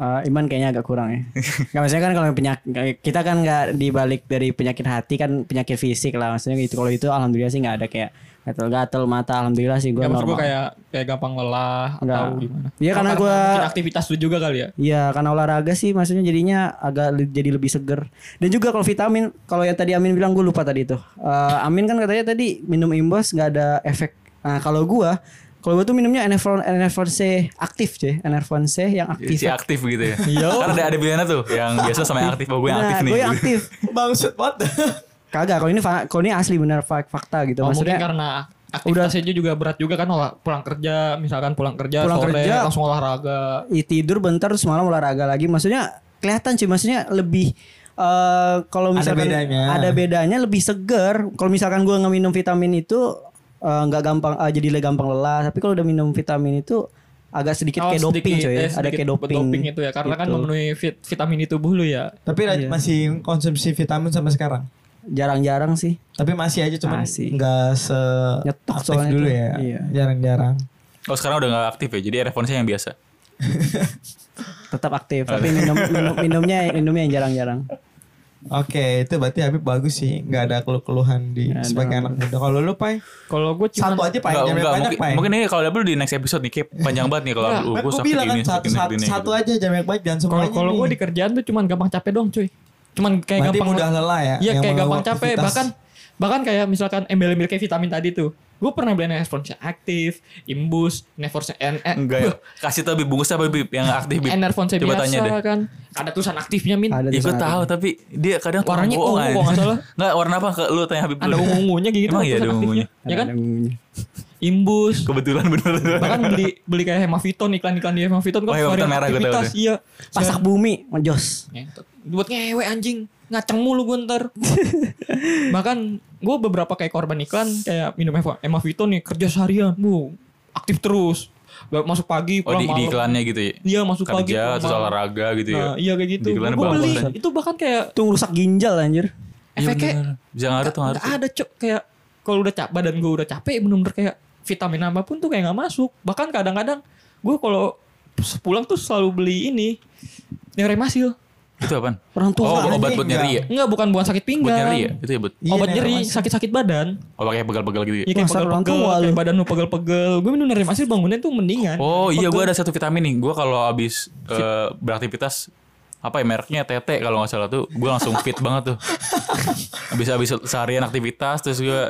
Eh, iman kayaknya agak kurang ya. Enggak maksudnya kan kalau penyakit kita kan nggak dibalik dari penyakit hati kan penyakit fisik lah maksudnya gitu. Kalau itu alhamdulillah sih nggak ada kayak gatal-gatal mata alhamdulillah sih gue Gak maksud gue normal. kayak kayak gampang lelah Enggak. atau gimana? Iya, karena gua- mungkin aktivitas lu juga kali ya. Iya karena olahraga sih maksudnya jadinya agak jadi lebih seger. Dan juga kalau vitamin, kalau yang tadi Amin bilang gue lupa tadi tuh. Eh, Amin kan katanya tadi minum imbos nggak ada efek. Nah kalau gua, kalau gua tuh minumnya Enervon Enervon C aktif cuy, Enervon C yang aktif. Si aktif gitu ya. Iya. Kan ada ada pilihannya tuh yang biasa sama yang aktif. Oh gue yang Nah, aktif nih. gue yang aktif. Bangsat banget. Kagak, kalau ini kalau ini asli benar fak- fakta gitu. Oh, mungkin Maksudnya karena aktivitasnya juga berat juga kan olah, pulang kerja misalkan pulang kerja Pulang sore kerja. langsung olahraga. i- tidur bentar terus malam olahraga lagi. Maksudnya kelihatan cuy, maksudnya lebih eh kalau Ada misalkan bedanya. ada bedanya lebih seger. Kalau misalkan gua ngeminum vitamin itu eh, nggak gampang ah, jadi le- gampang lelah. Tapi kalau udah minum vitamin itu agak sedikit Oh, kayak doping sedikit, coy. eh, ada kayak doping. itu ya karena kan Gitu. memenuhi fit- vitamin di tubuh lu ya. Tapi Iya. masih konsumsi vitamin sampai sekarang. Jarang-jarang sih. Tapi masih aja cuman Masih. nggak se Nyetok aktif dulu tuh. ya. Iya. Jarang-jarang. Oh sekarang udah nggak aktif ya. Jadi responsnya yang biasa. Tetap aktif. Tapi minum, minum minumnya minumnya yang jarang-jarang. Oke, itu berarti Habib bagus sih, nggak ada keluh-keluhan di ada. sebagai anak muda. Kalau lu Pai, Kalau gue cuma satu aja Pai, Enggak, jangan enggak, banyak mungkin, Pai. mungkin ini kalau double di next episode nih kayak panjang banget nih kalau lu Kan gue sakit bilang kan ini, satu, sakit satu, ini, satu gitu. aja jangan banyak jangan kalau semuanya kalau gue di kerjaan tuh cuman gampang capek dong cuy. Cuman kayak Berarti gampang mudah lelah ya. Iya yang kayak gampang capek aktivitas. bahkan bahkan kayak misalkan embel-embel kayak vitamin tadi tuh. Gue pernah beli Enervonsnya aktif, Imbus, Enervonsnya N eh, Enggak ya. Kasih tau Bib, bungkusnya apa Bib yang aktif Bib. Enervonsnya Coba biasa tanya deh. kan. Ada tulisan aktifnya min. Ada Ya gue tahu tapi dia kadang Warnanya ungu nggak salah. Nggak warna apa ke lu tanya Habib Ada dulu. ungu-ungunya gitu. Emang iya ada ungunya? Ya kan? Ungunya. Imbus. Kebetulan bener. Bahkan beli beli kayak Hemaviton iklan-iklan di Hemaviton Oh, kok Hemaviton merah gue tahu. Iya. Pasak bumi, ngejos. Ngentot. Buat ngewe anjing. Ngaceng mulu gue ntar. Bahkan gue beberapa kayak korban iklan kayak minum Eva- Hemaviton nih kerja seharian. Bu, aktif terus. Gak masuk pagi Oh pulang di, di malam. iklannya gitu ya. Iya masuk pagi Kerja pulang terus olahraga gitu ya. Nah, iya kayak gitu. Gue beli. bagus. Itu bahkan kayak Itu ngerusak ginjal anjir. Iya, efeknya. Bisa ngaruh tuh ngaruh. Ada cok kayak kalau udah cap badan gue udah capek bener-bener kayak vitamin apa pun tuh kayak nggak masuk bahkan kadang-kadang gue kalau pulang tuh selalu beli ini yang remasil Itu apaan? Orang tua Oh, obat buat nyeri ya? Enggak, bukan buat sakit Buat pinggang. nyeri ya? Itu ya buat. Iya, Obat nih, nyeri, sakit-sakit badan. Oh, pakai pegal-pegal gitu ya? Iya kayak tua kayak lu. badan lu pegel-pegel. Gue minum dari hasil bangunnya tuh mendingan. Oh iya gue ada satu vitamin nih. Gue kalau habis eh, beraktivitas apa ya mereknya TT kalau nggak salah tuh gue langsung fit banget tuh. Habis habis seharian aktivitas terus gue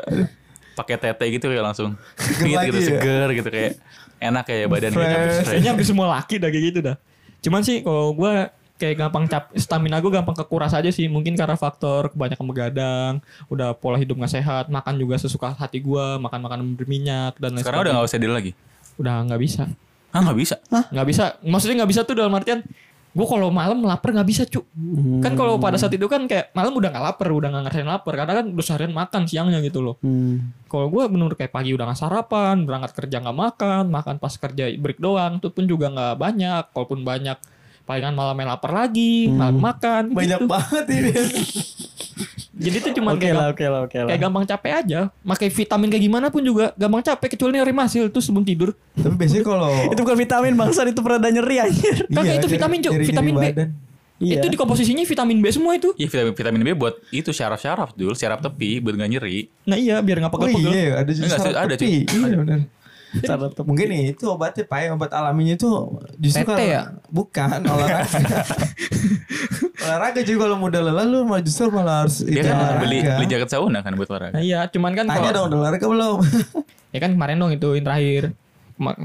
pakai TT gitu kayak langsung fit gitu ya? seger gitu kayak enak kayak badan gitu. habis Fresh. Kayaknya hampir semua laki dah kayak gitu dah. Cuman sih kalau gue kayak gampang cap stamina gue gampang kekuras aja sih. Mungkin karena faktor kebanyakan begadang udah pola hidup gak sehat makan juga sesuka hati gue makan makanan berminyak dan lain Sekarang udah nggak usah deal lagi. udah nggak bisa. Ah nggak bisa. nggak bisa. Maksudnya nggak bisa tuh dalam artian gue kalau malam lapar nggak bisa cu kan kalau pada saat itu kan kayak malam udah nggak lapar udah nggak ngerasain lapar. Karena kan udah seharian makan siangnya gitu loh. Hmm. kalau gue bener kayak pagi udah nggak sarapan berangkat kerja nggak makan makan pas kerja break doang itu pun juga nggak banyak. Kalaupun banyak palingan malamnya lapar lagi malam makan Banyak gitu. banget ini. jadi itu cuma Oke kayak, lah, oke lah, oke lah. kayak gampang capek aja pakai vitamin kayak gimana pun juga gampang capek kecuali nyari hasil tuh sebelum tidur Tapi biasanya kalau Itu bukan vitamin bangsa itu pereda nyeri anjir. Kagak, itu nyeri- vitamin, Cuk. nyeri-nyeri Vitamin B. badan. Iya. itu di komposisinya vitamin B semua itu Iya vitamin vitamin B buat itu syaraf-syaraf dulu, syaraf tepi buat nggak nyeri. nah iya biar nggak Oh pegel-pegel iya, ada juga ada, tepi. Cuk. Iya benar. Mungkin itu obatnya Pak, ya, obat alaminya itu justru kalau- ya? bukan olahraga. olahraga juga kalau mudah lelah lu malah justru malah harus Dia itu kan olahraga. beli beli jaket sauna kan buat olahraga. nah iya cuman kan Tanya kalau dong udah olahraga belum? ya kan kemarin dong itu yang terakhir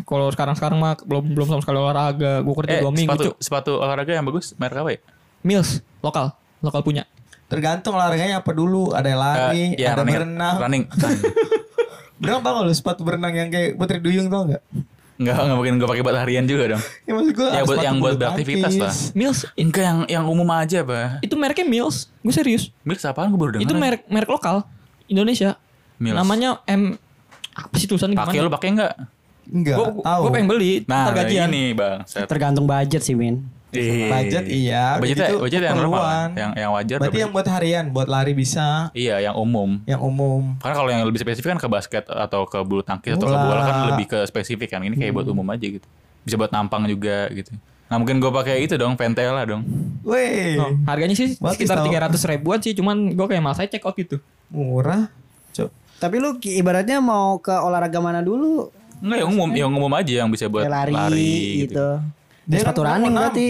kalau sekarang sekarang mah belum belum sama sekali olahraga gue kerja Eh, dua minggu sepatu sepatu olahraga yang bagus merek apa ya? Mills lokal lokal punya Tergantung olahraganya apa dulu. Ada yang lari, Eh, ya, ada running, berenang. Running. Berenang tau gak lu sepatu berenang yang kayak Putri Duyung tau gak? Enggak, enggak mungkin gue pakai buat harian juga dong. Ya maksud gue Ya, buat- yang buat beraktivitas lah. Mills Enggak yang yang umum aja, Bah. itu mereknya Mills gue serius Milk apaan gue baru dengar. itu merek merek lokal Indonesia Mills. namanya M apa sih tulisannya Pakai lu pakai enggak? Enggak, Gue tahu. gue pengen beli Nah, gajian. ini, Bang. Set. Tergantung budget sih, Min. Ih. Budget iya. Budgetnya, Begitu budget yang keperluan. Yang yang wajar. Berarti yang buat harian, buat lari bisa? Iya, yang umum. yang umum. Karena kalau yang lebih spesifik kan ke basket atau ke bulu tangkis atau ke Bola. kan lebih ke spesifik kan. Ini kayak buat umum aja gitu. Bisa buat nampang juga gitu. Nah mungkin gue pakai itu dong, Ventela dong. Weh, Oh, harganya sih Bagus sekitar tiga ratus ribuan sih, cuman gue kayak malah saya check out gitu. murah. Cok. Tapi lu ki- ibaratnya mau ke olahraga mana dulu? Enggak yang umum, yang umum aja yang bisa buat lari, lari, gitu. Dia Dia sepatu kan running berarti.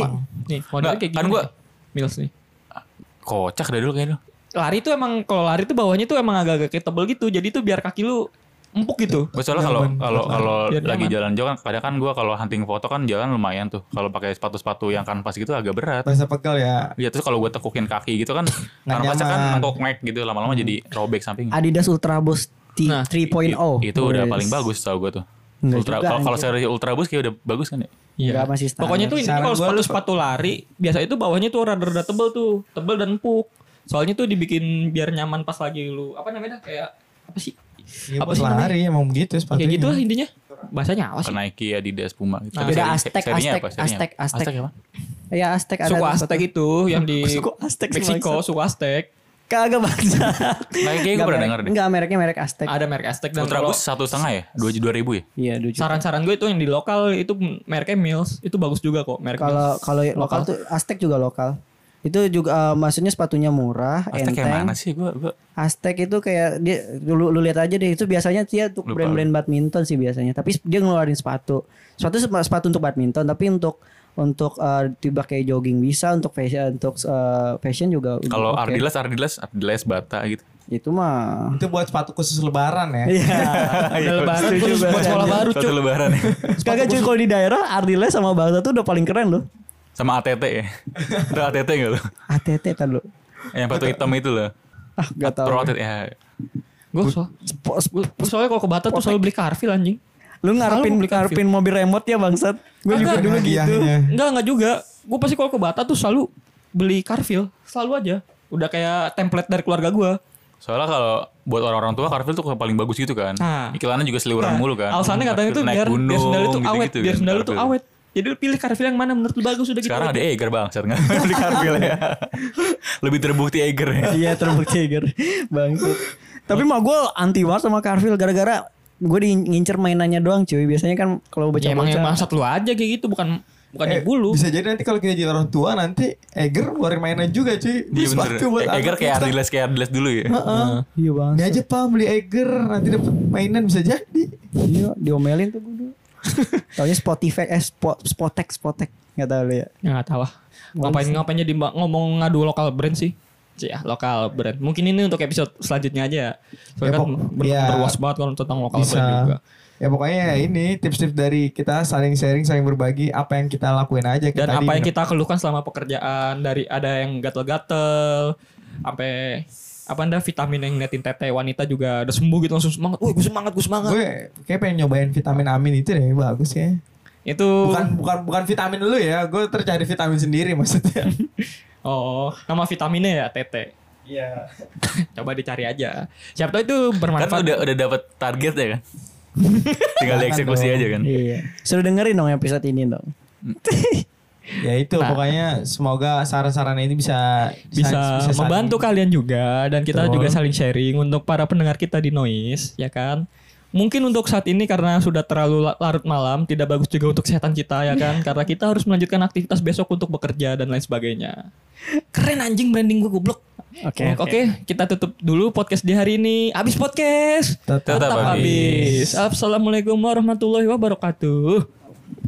Nih, modelnya kayak kan gini. gua- nih. Mills nih. Kocak dari dulu kayaknya. Lari tuh emang kalau lari tuh bawahnya tuh emang agak-agak kayak tebel gitu. Jadi tuh biar kaki lu empuk gitu. Gue soalnya kalau kalau kalau lagi jalan jauh kan kadang kan gue kalau hunting foto kan jalan lumayan tuh. Kalau pakai sepatu-sepatu yang kanvas gitu agak berat. Bahasa pegel ya. Iya terus kalau gue tekukin kaki gitu kan Nggak kanvasnya kan nengkok mek gitu lama-lama jadi robek samping. Adidas Ultra Boost T- Nah, 3.0. Itu udah paling bagus tau gue tuh. Enggak Ultra kalau seri Ultra Boost kayak udah bagus kan ya? Enggak, masih standar. Pokoknya tuh intinya Saran kalau sepatu sepatu lari biasa itu bawahnya tuh rada-rada tebel tuh, tebel dan empuk. Soalnya tuh dibikin biar nyaman pas lagi lu apa namanya dah, kayak apa sih? Ya, Apa buat sih namanya? lari emang begitu sepatunya. Kayak gitu lah intinya. Bahasanya apa sih? Nike, Adidas, Puma gitu. Nah, Tapi beda Aztec, Aztec, Aztec, apa? Aztec. apa? Ya Aztec ada. Suku Aztec sepatu. itu yang di Aztec Meksiko, suku Aztec. Kagak bangsa. Nike gue Enggak, pernah merek- denger deh. Enggak, mereknya merek Aztec. Ada merek Aztec dan Ultra Boost satu setengah ya? Dua dua ribu ya? Iya, dua juta. saran-saran gue itu yang di lokal itu mereknya Mills itu bagus juga kok merek Kalau Mills. kalau lokal tuh Aztec juga lokal. Itu juga eh, maksudnya sepatunya murah, Aztec enteng. yang mana sih? Gue gue Aztec itu kayak dia lu, lu lihat aja deh itu biasanya dia untuk brand-brand badminton sih biasanya. Tapi dia ngeluarin sepatu. Sepatu sepa- sepatu untuk badminton tapi untuk untuk eh, tiba kayak jogging bisa untuk fashion untuk eh, fashion juga kalau oke. Ardiles Ardiles Ardiles Bata gitu. itu mah Itu buat sepatu khusus lebaran ya. Iya. Udah lebaran terus buat sekolah baru cuy. lebaran ya. Kagak cuy kalau di daerah Ardiles sama Bangsa tuh udah paling keren loh. Sama ATT ya. Itu ATT enggak lo? ATT tar lu. Yang batu hitam itu loh. Ah, gak tahu. Pro ATT ya. Gue so, soalnya kalau ke Batam tuh selalu beli Carville anjing. Lu ngarepin beli ngarepin mobil remote ya bangsat. Gue juga dulu gitu. Hadiahnya. Enggak enggak juga. Gue pasti kalau ke Batam tuh selalu beli Carville, selalu aja. Udah kayak template dari keluarga gue. Soalnya kalau buat orang-orang tua Carville tuh paling bagus gitu kan. Nah. Iklannya juga seliweran mulu kan. Alasannya katanya tuh Naik biar, biar gunung, sendal itu awet, gitu-gitu biar kan, sendal itu awet. Jadi lu pilih Carville yang mana menurut lu bagus udah gitu. Sekarang ada Eiger bang, nggak beli Carville ya. Lebih terbukti Eiger ya. Iya terbukti Tiger Bangsat Tapi mah gue anti banget sama Carville Gara-gara gue di ngincer mainannya doang cuy Biasanya kan kalau Ya emang lu aja kayak gitu bukan bukan Eh, di bulu. Bisa jadi nanti kalau kita jadi orang tua nanti Eger ngeluarin mainan juga cuy. Iya bener. sepatu buat E- Eger kayak. Ardiles kayak Ardiles dulu ya. Heeh. Iya bang. Ini aja pak beli Eger nanti dapat mainan bisa jadi. Iya diomelin tuh gue dulu. Taunya Spotify eh Spot, Spotek Spotek nggak tahu lu ya. Nggak tahu lah. Ngapain ngapain jadi mbak ngomong ngadu lokal brand sih? Ya, lokal brand. Mungkin ini untuk episode selanjutnya aja. Soalnya Ya, kan ber- ya. berluas banget kalau tentang lokal Bisa. brand juga. Ya pokoknya ya ini tips-tips dari kita saling sharing, saling berbagi apa yang kita lakuin aja. Dan Tadi apa yang kita keluhkan selama pekerjaan dari ada yang gatel-gatel sampai apa anda vitamin yang ngeliatin tete wanita juga udah sembuh gitu langsung semangat. Wih, gue semangat, gue semangat. Gue kayak pengen nyobain vitamin amin itu deh bagus ya. Itu Bukan bukan bukan vitamin dulu ya, gue tercari vitamin sendiri maksudnya. oh, nama vitaminnya ya tete. Iya. Coba dicari aja. Siapa tahu itu Kan bermanfaat. udah udah dapat target ya kan. Tinggal dieksekusi aja kan. Iya. Suruh dengerin dong episode ini dong. Ya itu Nah. pokoknya semoga saran-saran ini bisa bisa, saling- membantu kalian juga dan kita Betul. juga saling sharing untuk para pendengar kita di Noise ya kan. Mungkin untuk saat ini karena sudah terlalu la- larut malam tidak bagus juga untuk kesehatan kita ya kan karena kita harus melanjutkan aktivitas besok untuk bekerja dan lain sebagainya. Keren anjing branding gue goblok. Oke, Oke, kita tutup dulu podcast di hari ini. Habis podcast. Tetap Tetap habis. habis. Assalamualaikum warahmatullahi wabarakatuh.